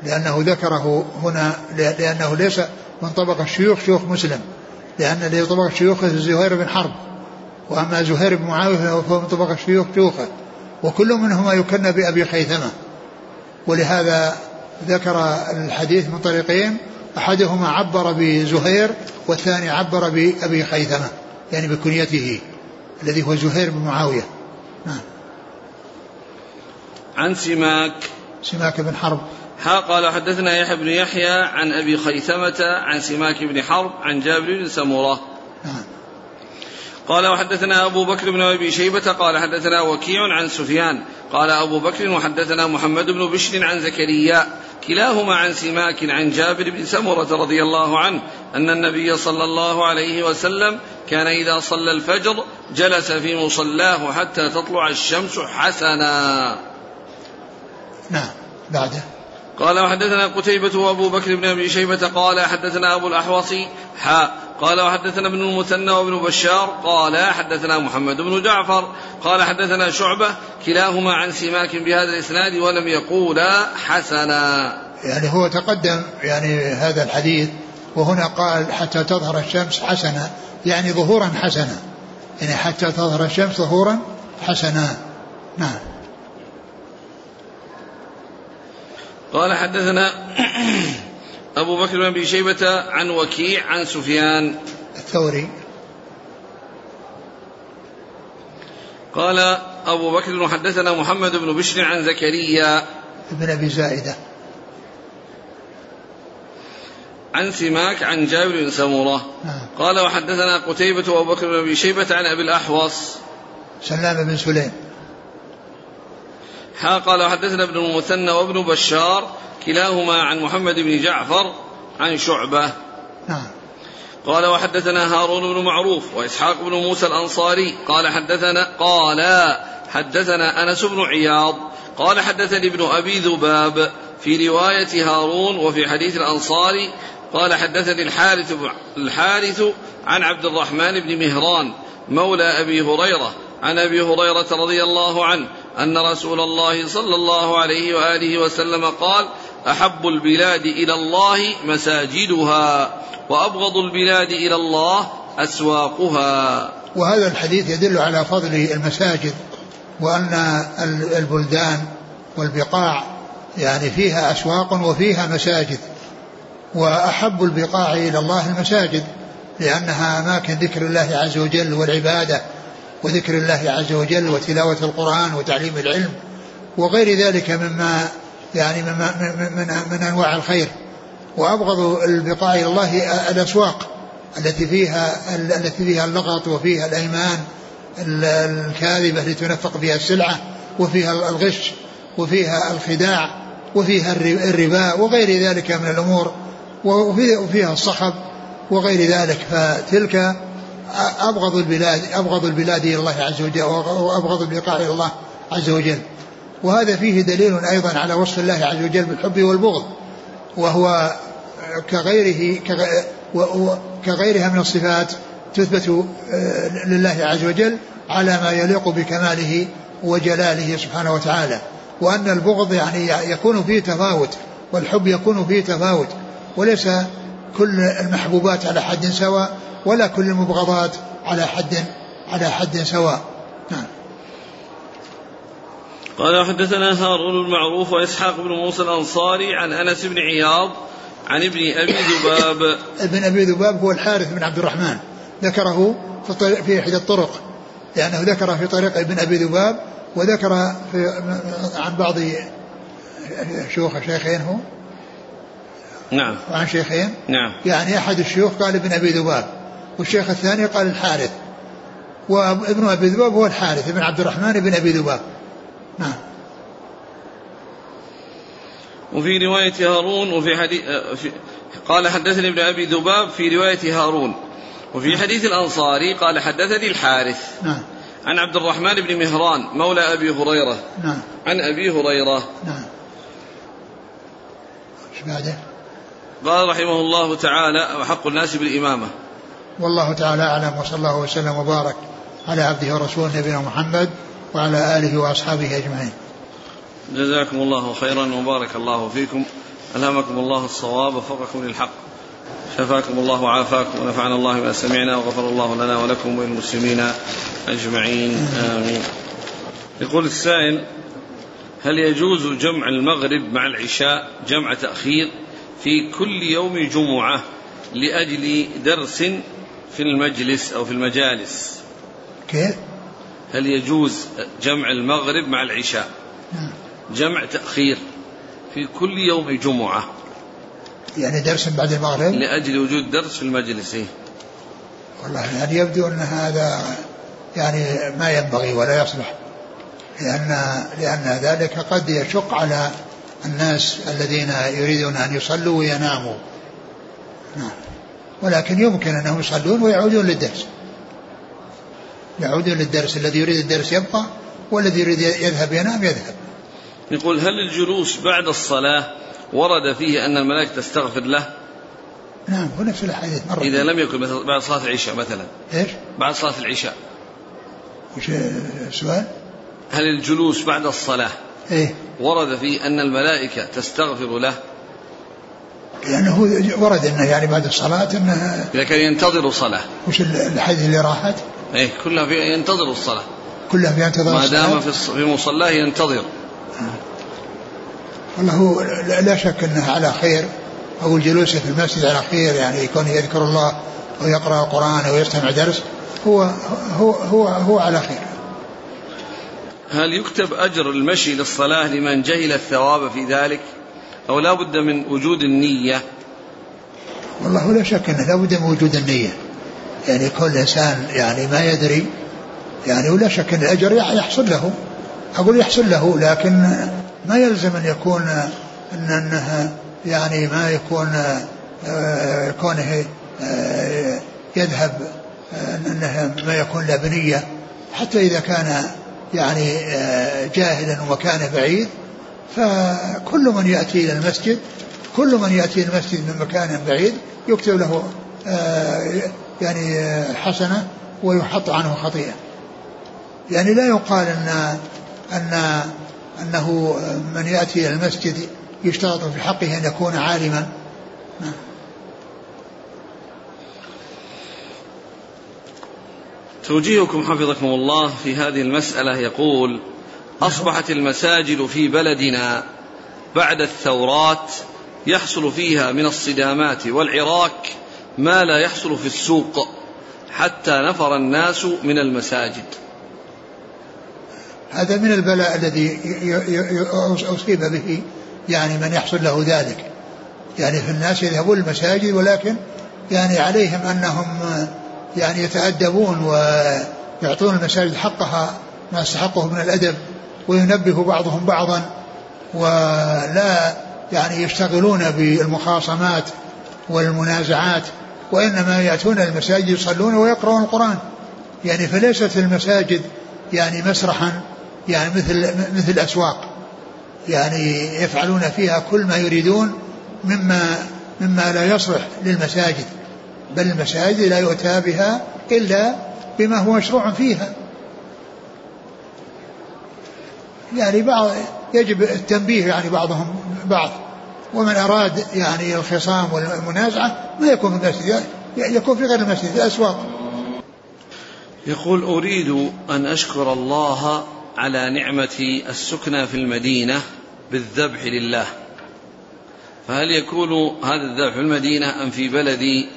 لأنه ذكره هنا لأنه ليس من طبق الشيوخ شيوخ مسلم لأن الذي طبق الشيوخ زهير بن حرب. وأما زهير بن معاوية فهو من طبق الشيوخ شيوخه. وكل منهما يكنى بأبي خيثمة. ولهذا ذكر الحديث من طريقين. أحدهما عبر بزهير والثاني عبر بأبي خيثمة يعني بكنيته الذي هو زهير بن معاوية. نعم. عن سماك. سماك بن حرب. ها قال حدثنا يحيى بن يحيى عن أبي خيثمة عن سماك بن حرب عن جابر بن سمرة نعم. قال وحدثنا أبو بكر بن أبي شيبة قال حدثنا وكيع عن سفيان. قال أبو بكر وحدثنا محمد بن بشر عن زكريا كلاهما عن سماك عن جابر بن سمرة رضي الله عنه أن النبي صلى الله عليه وسلم كان إذا صلى الفجر جلس في مصلاه حتى تطلع الشمس حسنا. نعم. بعده. قال وحدثنا قتيبة وأبو بكر بن أبي شيبة قال حدثنا أبو الأحوص حاء قال وحدثنا ابن المثنى وابن بشار قال حدثنا محمد بن جعفر قال حدثنا شعبة كلاهما عن سماك بهذا الإسناد ولم يقولا حسنا. يعني هو تقدم يعني هذا الحديث وهنا قال حتى تظهر الشمس حسنا يعني ظهورا حسنا يعني حتى تظهر الشمس ظهورا حسنا. نعم. قال حدثنا أبو بكر بن أبي شيبة عن وكيع عن سفيان. الثوري. قال أبو بكر حدثنا محمد بن بشر عن زكريا بن أبي زائدة. عن سماك عن جابر بن سمرة نعم. قال وحدثنا قتيبة وأبو بكر بن أبي شيبة عن أبي الأحوص. سلام بن سليم. حا قال وحدثنا ابن المثنى وابن بشار كلاهما عن محمد بن جعفر عن شعبة. نعم. قال وحدثنا هارون بن معروف وإسحاق بن موسى الأنصاري قال حدثنا قال حدثنا أنس بن عياض قال حدثني ابن أبي ذباب في رواية هارون وفي حديث الأنصاري قال حدثني الحارث الحارث عن عبد الرحمن بن مهران مولى أبي هريرة عن أبي هريرة رضي الله عنه أن رسول الله صلى الله عليه وآله وسلم قال أحب البلاد إلى الله مساجدها وأبغض البلاد إلى الله أسواقها. وهذا الحديث يدل على فضل المساجد وأن البلدان والبقاع يعني فيها أسواق وفيها مساجد. وأحب البقاع إلى الله المساجد لأنها أماكن ذكر الله عز وجل والعبادة. وذكر الله عز وجل وتلاوة القرآن وتعليم العلم وغير ذلك مما يعني مما من, من, من أنواع الخير. وأبغض البقاع إلى الله الأسواق التي فيها التي فيها اللغط وفيها الأيمان الكاذبة لتنفق فيها السلعة وفيها الغش وفيها الخداع وفيها الربا وغير ذلك من الأمور وفيها الصخب وغير ذلك. فتلك أبغض البلاد أبغض البلاد إلى الله عز وجل وأبغض البقاع إلى الله عز وجل. وهذا فيه دليل أيضا على وصف الله عز وجل بالحب والبغض وهو كغيره كغيرها من الصفات تثبت آه، لله عز وجل على ما يليق بكماله وجلاله سبحانه وتعالى. وأن البغض يعني يكون فيه تفاوت والحب يكون فيه تفاوت وليس كل المحبوبات على حد سواء ولا كل المبغضات على حد على حد سواء. نعم. قال حدثنا هارون المعروف وإسحاق بن موسى الأنصاري عن أنس بن عياض عن ابن أبي ذباب. ابن أبي ذباب هو الحارث بن عبد الرحمن. ذكره في في إحدى الطرق. لأنه ذكر في طريق ابن أبي ذباب وذكر في عن بعض شيوخ شيخين هو. نعم. وعن شيخين. نعم. يعني أحد الشيوخ قال ابن أبي ذباب. والشيخ الثاني قال الحارث. وابن أبي ذباب هو الحارث بن عبد الرحمن بن أبي ذباب. نعم. وفي رواية هارون وفي حديث في قال حدثني ابن أبي ذباب في رواية هارون. وفي نعم. حديث الأنصاري قال حدثني الحارث. نعم. عن عبد الرحمن بن مهران مولى أبي هريرة. نعم. عن أبي هريرة. نعم. بعده؟ قال رحمه الله تعالى وحق الناس بالإمامة. والله تعالى أعلم وصلى الله وسلم وبارك على عبده ورسوله نبينا محمد وعلى آله وأصحابه أجمعين. جزاكم الله خيرا وبارك الله فيكم. ألهمكم الله الصواب وفقكم للحق. شفاكم الله وعافاكم ونفعنا الله بما سمعنا وغفر الله لنا ولكم وللمسلمين أجمعين آمين. يقول السائل هل يجوز جمع المغرب مع العشاء جمع تأخير في كل يوم جمعة لأجل درس في المجلس أو في المجالس. كيف؟ هل يجوز جمع المغرب مع العشاء؟ نعم. جمع تأخير في كل يوم جمعة. يعني درس بعد المغرب؟ لأجل وجود درس في المجلس إيه؟ والله يعني يبدو أن هذا يعني ما ينبغي ولا يصلح. لأن لأن ذلك قد يشق على الناس الذين يريدون أن يصلوا ويناموا. نعم. ولكن يمكن أنهم يصلون ويعودون للدرس. يعودون للدرس الذي يريد الدرس يبقى والذي يريد يذهب ينام يذهب. يقول هل الجلوس بعد الصلاة ورد فيه أن الملائكة تستغفر له؟ نعم هو نفس الحديث مرة. إذا لم يكن بعد صلاة العشاء مثلا. إيش؟ بعد صلاة العشاء. وش السؤال؟ هل الجلوس بعد الصلاة إيه؟ ورد فيه أن الملائكة تستغفر له؟ لأنه ورد أنه يعني بعد الصلاة أنه إذا كان ينتظر صلاة وش الحديث اللي راحت؟ إيه كلها في ينتظر الصلاة كلها في ينتظر ما دام في في مصلاه ينتظر والله هو لا شك إنه على خير أو الجلوس في المسجد على خير يعني يكون يذكر الله ويقرأ القرآن أو يستمع درس هو هو هو هو على خير. هل يكتب أجر المشي للصلاة لمن جهل الثواب في ذلك؟ أو لا بد من وجود النية؟ والله لا شك أنه لا بد من وجود النية. يعني يكون الانسان يعني ما يدري يعني ولا شك أن الأجر يحصل له أقول يحصل له لكن ما يلزم أن يكون ان أنه يعني ما يكون آه، كونه آه، يذهب آه، أنه ما يكون له بنية حتى إذا كان يعني جاهلا ومكانه بعيد فكل من يأتي إلى المسجد كل من يأتي إلى المسجد من مكان بعيد يكتب له يعني حسنة ويحط عنه خطيئة. يعني لا يقال أن أن أنه من يأتي إلى المسجد يشترط في حقه أن يكون عالما. توجيهكم حفظكم الله في هذه المسألة يقول أصبحت المساجد في بلدنا بعد الثورات يحصل فيها من الصدامات والعراك ما لا يحصل في السوق حتى نفر الناس من المساجد. هذا من البلاء الذي أصيب به يعني من يحصل له ذلك. يعني في الناس يذهبون المساجد ولكن يعني عليهم أنهم يعني يتأدبون ويعطون المساجد حقها ما استحقه من الأدب. وينبه بعضهم بعضا ولا يعني يشتغلون بالمخاصمات والمنازعات وإنما يأتون المساجد يصلون ويقرؤون القرآن. يعني فليست المساجد يعني مسرحا يعني مثل مثل الأسواق يعني يفعلون فيها كل ما يريدون مما مما لا يصلح للمساجد. بل المساجد لا يؤتى بها إلا بما هو مشروع فيها. يعني بعض يجب التنبيه يعني بعضهم بعض. ومن أراد يعني الخصام والمنازعة ما يكون في المسجد يكون في غير المسجد في الأسواق يقول أريد أن أشكر الله على نعمة السكنى في المدينة بالذبح لله. فهل يكون هذا الذبح في المدينة أم في بلدي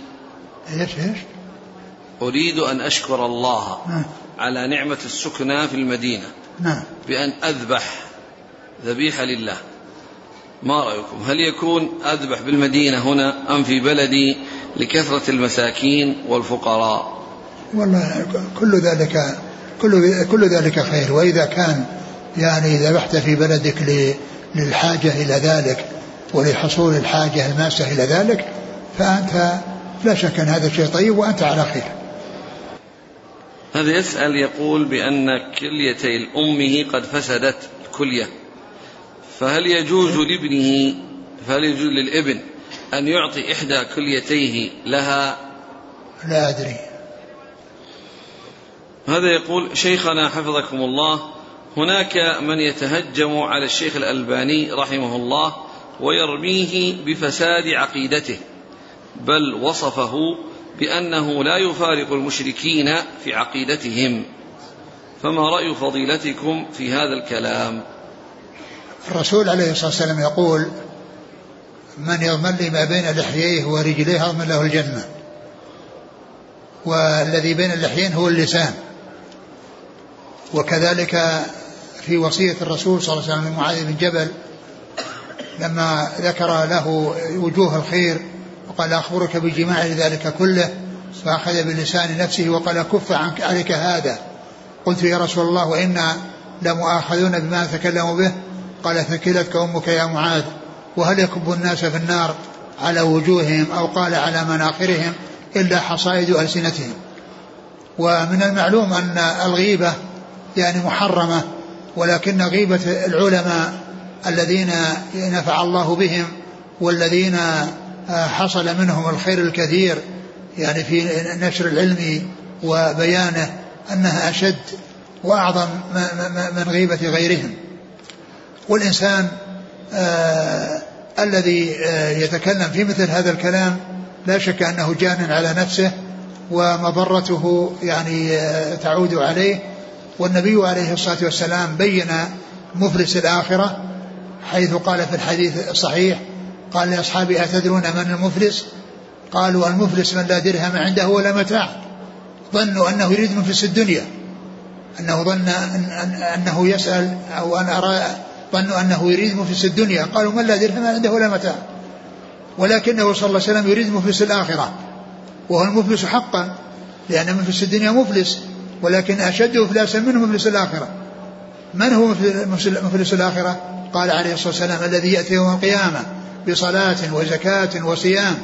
إيش إيش؟ أريد أن أشكر الله نعم. على نعمة السكنى في المدينة. نعم. بأن أذبح ذبيحة لله. ما رأيكم؟ هل يكون أذبح بالمدينة هنا أم في بلدي لكثرة المساكين والفقراء؟ والله كل ذلك كل كل ذلك خير. وإذا كان يعني ذبحت في بلدك للحاجة إلى ذلك ولحصول الحاجة الماسة إلى ذلك فأنت لا شك أن هذا شيء طيب وأنت على خير. هذا يسأل يقول بأن كليتي أمه قد فسدت الكلية. فهل يجوز لابنه فهل يجوز للابن أن يعطي إحدى كليتيه لها؟ لا أدري. هذا يقول شيخنا حفظكم الله هناك من يتهجم على الشيخ الألباني رحمه الله ويرميه بفساد عقيدته بل وصفه بأنه لا يفارق المشركين في عقيدتهم. فما رأي فضيلتكم في هذا الكلام؟ الرسول عليه الصلاة والسلام يقول من يضمن لي ما بين لحييه ورجليه أضمن له الجنة والذي بين اللحيين هو اللسان. وكذلك في وصية الرسول صلى الله عليه وسلم لمعاذ بن جبل لما ذكر له وجوه الخير وقال أخبرك بجماع ذلك كله فأخذ بلسان نفسه وقال كف عنك عليك هذا. قلت يا رسول الله وإنا لمؤاخذون بما نتكلم به؟ قال ثكلتك أمك يا معاذ وهل يكب الناس في النار على وجوههم أو قال على مناخرهم إلا حصائد ألسنتهم؟ ومن المعلوم أن الغيبة يعني محرمة ولكن غيبة العلماء الذين نفع الله بهم والذين حصل منهم الخير الكثير يعني في نشر العلم وبيانه أنها أشد وأعظم من غيبة غيرهم. والإنسان آه الذي آه يتكلم في مثل هذا الكلام لا شك أنه جان على نفسه ومضرته يعني آه تعود عليه. والنبي عليه الصلاة والسلام بين مفلس الآخرة حيث قال في الحديث الصحيح قال لاصحابه أتدرون من المفلس؟ قالوا المفلس من لا درهم عنده ولا متاع. ظنوا أنه يريد مفلس الدنيا. أنه ظن أن أنه يسأل أو أن أرى ظنوا أنه يريد مفلس الدنيا. قالوا من لا درهم عنده ولا متاع. ولكنه صلى الله عليه وسلم يريد مفلس الآخرة. وهو المفلس حقا لأن مفلس الدنيا مفلس ولكن أشد إفلاسا منه مفلس الآخرة. من هو مفلس الآخرة؟ قال عليه الصلاة والسلام الذي يأتي يوم القيامة. بصلاة وزكاة وصيام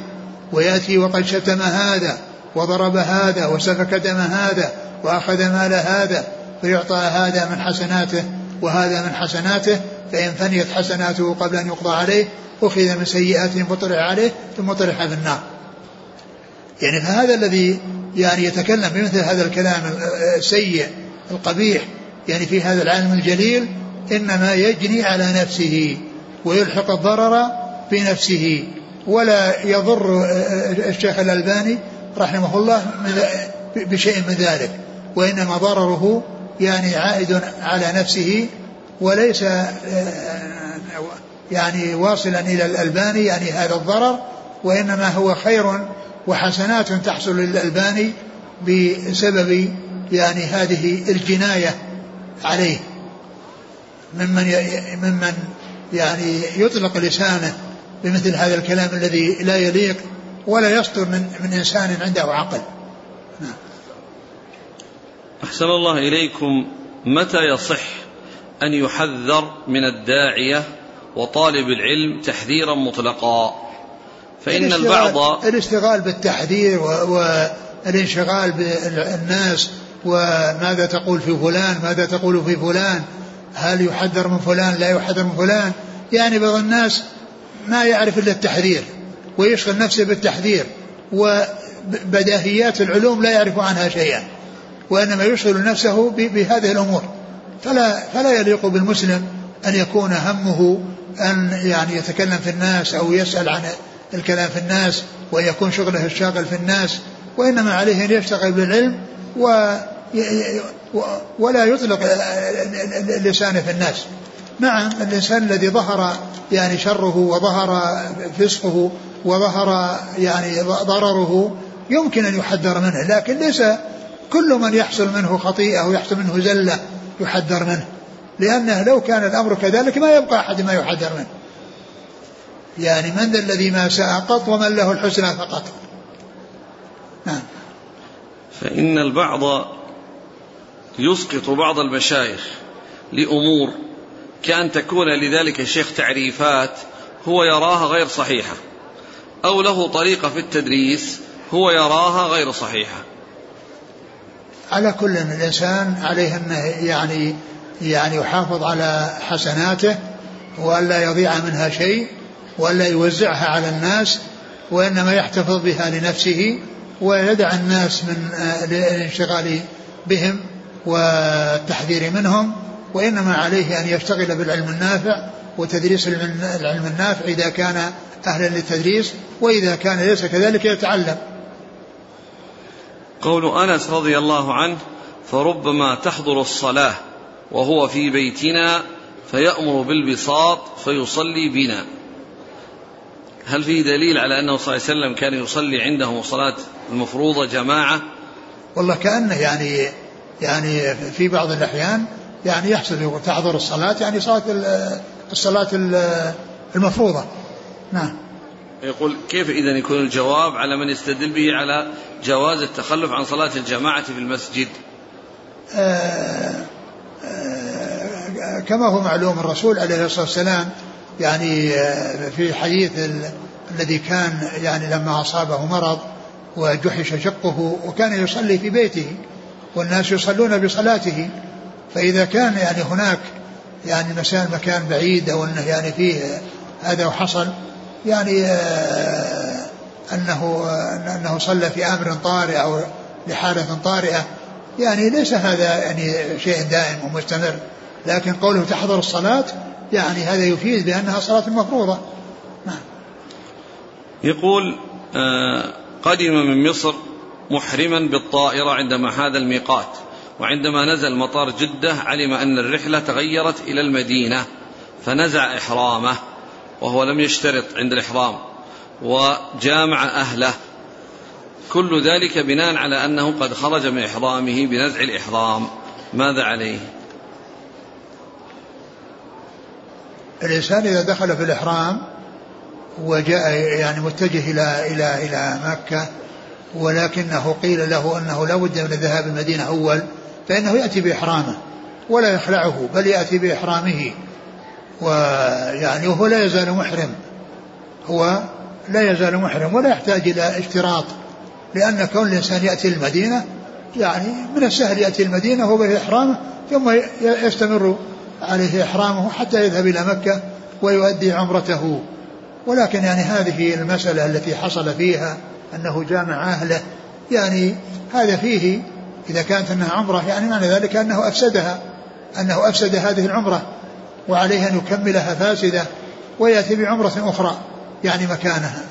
ويأتي وقد شتم هذا وضرب هذا وسفك دم هذا وأخذ مال هذا فيعطى هذا من حسناته وهذا من حسناته فإن فنيت حسناته قبل أن يقضى عليه أخذ من سيئاتهم فطرح عليه ثم طرح في النار. يعني فهذا الذي يعني يتكلم بمثل هذا الكلام السيء القبيح يعني في هذا العالم الجليل إنما يجني على نفسه ويلحق الضرر بنفسه ولا يضر الشيخ الألباني رحمه الله بشيء من ذلك وإنما ضرره يعني عائد على نفسه وليس يعني واصلا إلى الألباني يعني هذا الضرر وإنما هو خير وحسنات تحصل للألباني بسبب يعني هذه الجناية عليه ممن ممن يعني يطلق لسانه بمثل هذا الكلام الذي لا يليق ولا يصدر من من إنسان عنده عقل. نعم. أحسن الله إليكم متى يصح أن يحذر من الداعية وطالب العلم تحذيرا مطلقا فإن البعض الاشتغال بالتحذير والانشغال بالناس وماذا تقول في فلان ماذا تقول في فلان هل يحذر من فلان لا يحذر من فلان يعني بعض الناس ما يعرف إلا التحذير ويشغل نفسه بالتحذير وبداهيات العلوم لا يعرف عنها شيئا وإنما يشغل نفسه بهذه الأمور. فلا فلا يليق بالمسلم أن يكون همه أن يعني يتكلم في الناس أو يسأل عن الكلام في الناس وأن يكون شغله الشاغل في الناس وإنما عليه أن يشتغل بالعلم و ولا يطلق لسانه في الناس. نعم الإنسان الذي ظهر يعني شره وظهر فسقه وظهر يعني ضرره يمكن أن يحذر منه لكن ليس كل من يحصل منه خطيئة ويحصل منه زلة يحذر منه لأنه لو كان الأمر كذلك ما يبقى أحد ما يحذر منه. يعني من ذا الذي ما ساء قط ومن له الحسنى فقط. نعم. فإن البعض يسقط بعض المشايخ لأمور كأن تكون لذلك الشيخ تعريفات هو يراها غير صحيحة أو له طريقة في التدريس هو يراها غير صحيحة. على كل الإنسان عليه أنه يعني يعني يحافظ على حسناته وألا يضيع منها شيء وألا يوزعها على الناس وإنما يحتفظ بها لنفسه ويدع الناس من الانشغال بهم والتحذير منهم وإنما عليه أن يشتغل بالعلم النافع وتدريس العلم النافع إذا كان أهلا للتدريس وإذا كان ليس كذلك يتعلم. قول أنس رضي الله عنه فربما تحضر الصلاة وهو في بيتنا فيأمر بالبساط فيصلي بنا. هل في دليل على أنه صلى الله عليه وسلم كان يصلي عنده صلاة المفروضة جماعة؟ والله كأنه يعني يعني في بعض الأحيان يعني يحصل تحضر الصلاة يعني صلاة الصلاة المفروضة. نعم. يقول كيف إذا يكون الجواب على من يستدل به على جواز التخلف عن صلاة الجماعة في المسجد؟ آآ آه، آآ آه، كما هو معلوم الرسول عليه الصلاة والسلام يعني آه، في حديث الذي كان يعني لما أصابه مرض وجحش شقه وكان يصلي في بيته والناس يصلون بصلاته فإذا كان يعني هناك يعني مثلا مكان بعيد أو أنه يعني فيه هذا وحصل يعني آه، أنه أنه صلى في أمر طارئ أو لحالة طارئة يعني ليس هذا يعني شيء دائم ومستمر. لكن قوله تحضر الصلاة يعني هذا يفيد بأنها صلاة مفروضة. نعم. يقول آه، قدم من مصر محرما بالطائرة عندما حاذ الميقات. وعندما نزل مطار جدة علم أن الرحلة تغيرت إلى المدينة فنزع إحرامه وهو لم يشترط عند الإحرام وجامع أهله. كل ذلك بناء على أنه قد خرج من إحرامه بنزع الإحرام. ماذا عليه؟ الإنسان إذا دخل في الإحرام وجاء يعني متجه إلى إلى إلى مكة ولكنه قيل له أنه لا بد من الذهاب المدينة أول فإنه يأتي بإحرامه ولا يخلعه بل يأتي بإحرامه. ويعني وهو لا يزال محرم. هو لا يزال محرم ولا يحتاج إلى اشتراط لأن كون الإنسان يأتي المدينة يعني من السهل يأتي المدينة وهو بإحرامه ثم يستمر عليه إحرامه حتى يذهب إلى مكة ويؤدي عمرته. ولكن يعني هذه المسألة التي حصل فيها أنه جامع أهله يعني هذا فيه إذا كانت أنها عمرة يعني معنى ذلك أنه أفسدها أنه أفسد هذه العمرة وعليه أن يكملها فاسدة ويأتي بعمرة أخرى يعني مكانها.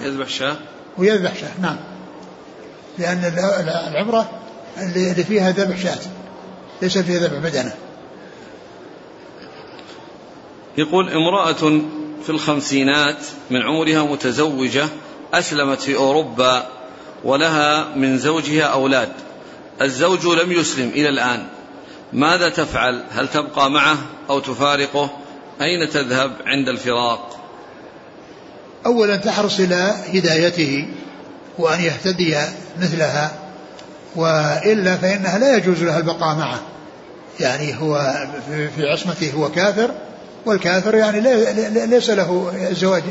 يذبح شاة؟ ويذبح شاة نعم. لأن العمرة اللي فيها ذبح شاة ليس فيها ذبح بدنة. يقول امرأة في الخمسينات من عمرها متزوجة أسلمت في أوروبا ولها من زوجها أولاد. الزوج لم يسلم إلى الآن. ماذا تفعل؟ هل تبقى معه أو تفارقه؟ أين تذهب عند الفراق؟ أولا تحرص إلى هدايته وأن يهتدي مثلها وإلا فإنها لا يجوز لها البقاء معه. يعني هو في عصمته هو كافر والكافر يعني ليس له الزواج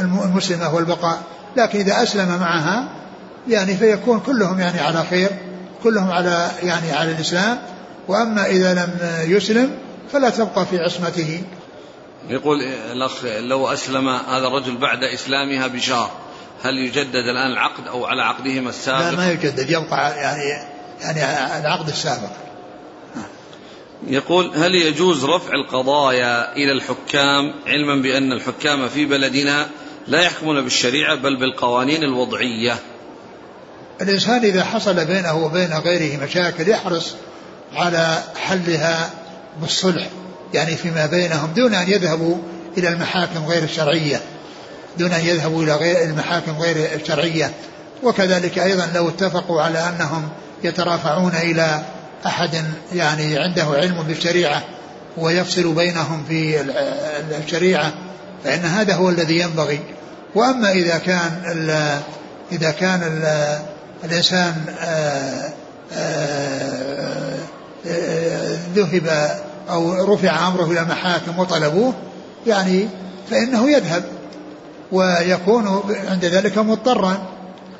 المسلمة والبقاء. لكن إذا أسلم معها يعني فيكون كلهم يعني على خير كلهم على يعني على الإسلام. وأما إذا لم يسلم فلا تبقى في عصمته. يقول الأخ لو أسلم هذا الرجل بعد إسلامها بشهر هل يجدد الآن العقد أو على عقدهما السابق؟ لا ما يجدد يبقى يعني يعني العقد السابق. يقول هل يجوز رفع القضايا إلى الحكام علما بأن الحكام في بلدنا لا يحكمون بالشريعة بل بالقوانين الوضعية؟ الإنسان إذا حصل بينه وبين غيره مشاكل يحرص على حلها بالصلح يعني فيما بينهم دون أن يذهبوا إلى المحاكم غير الشرعية دون أن يذهبوا إلى غير المحاكم غير الشرعية. وكذلك أيضا لو اتفقوا على أنهم يترافعون إلى أحد يعني عنده علم بالشريعة ويفصل بينهم في الشريعة فإن هذا هو الذي ينبغي. وأما إذا كان إذا كان الإنسان آه، آه، آه، ذهب أو رفع أمره إلى المحاكم وطلبوه يعني فإنه يذهب ويكون عند ذلك مضطرا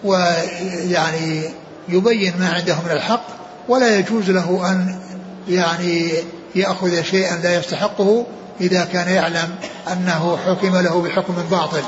ويعني يبين ما عنده من الحق ولا يجوز له أن يعني يأخذ شيئا لا يستحقه إذا كان يعلم أنه حكم له بحكم باطل.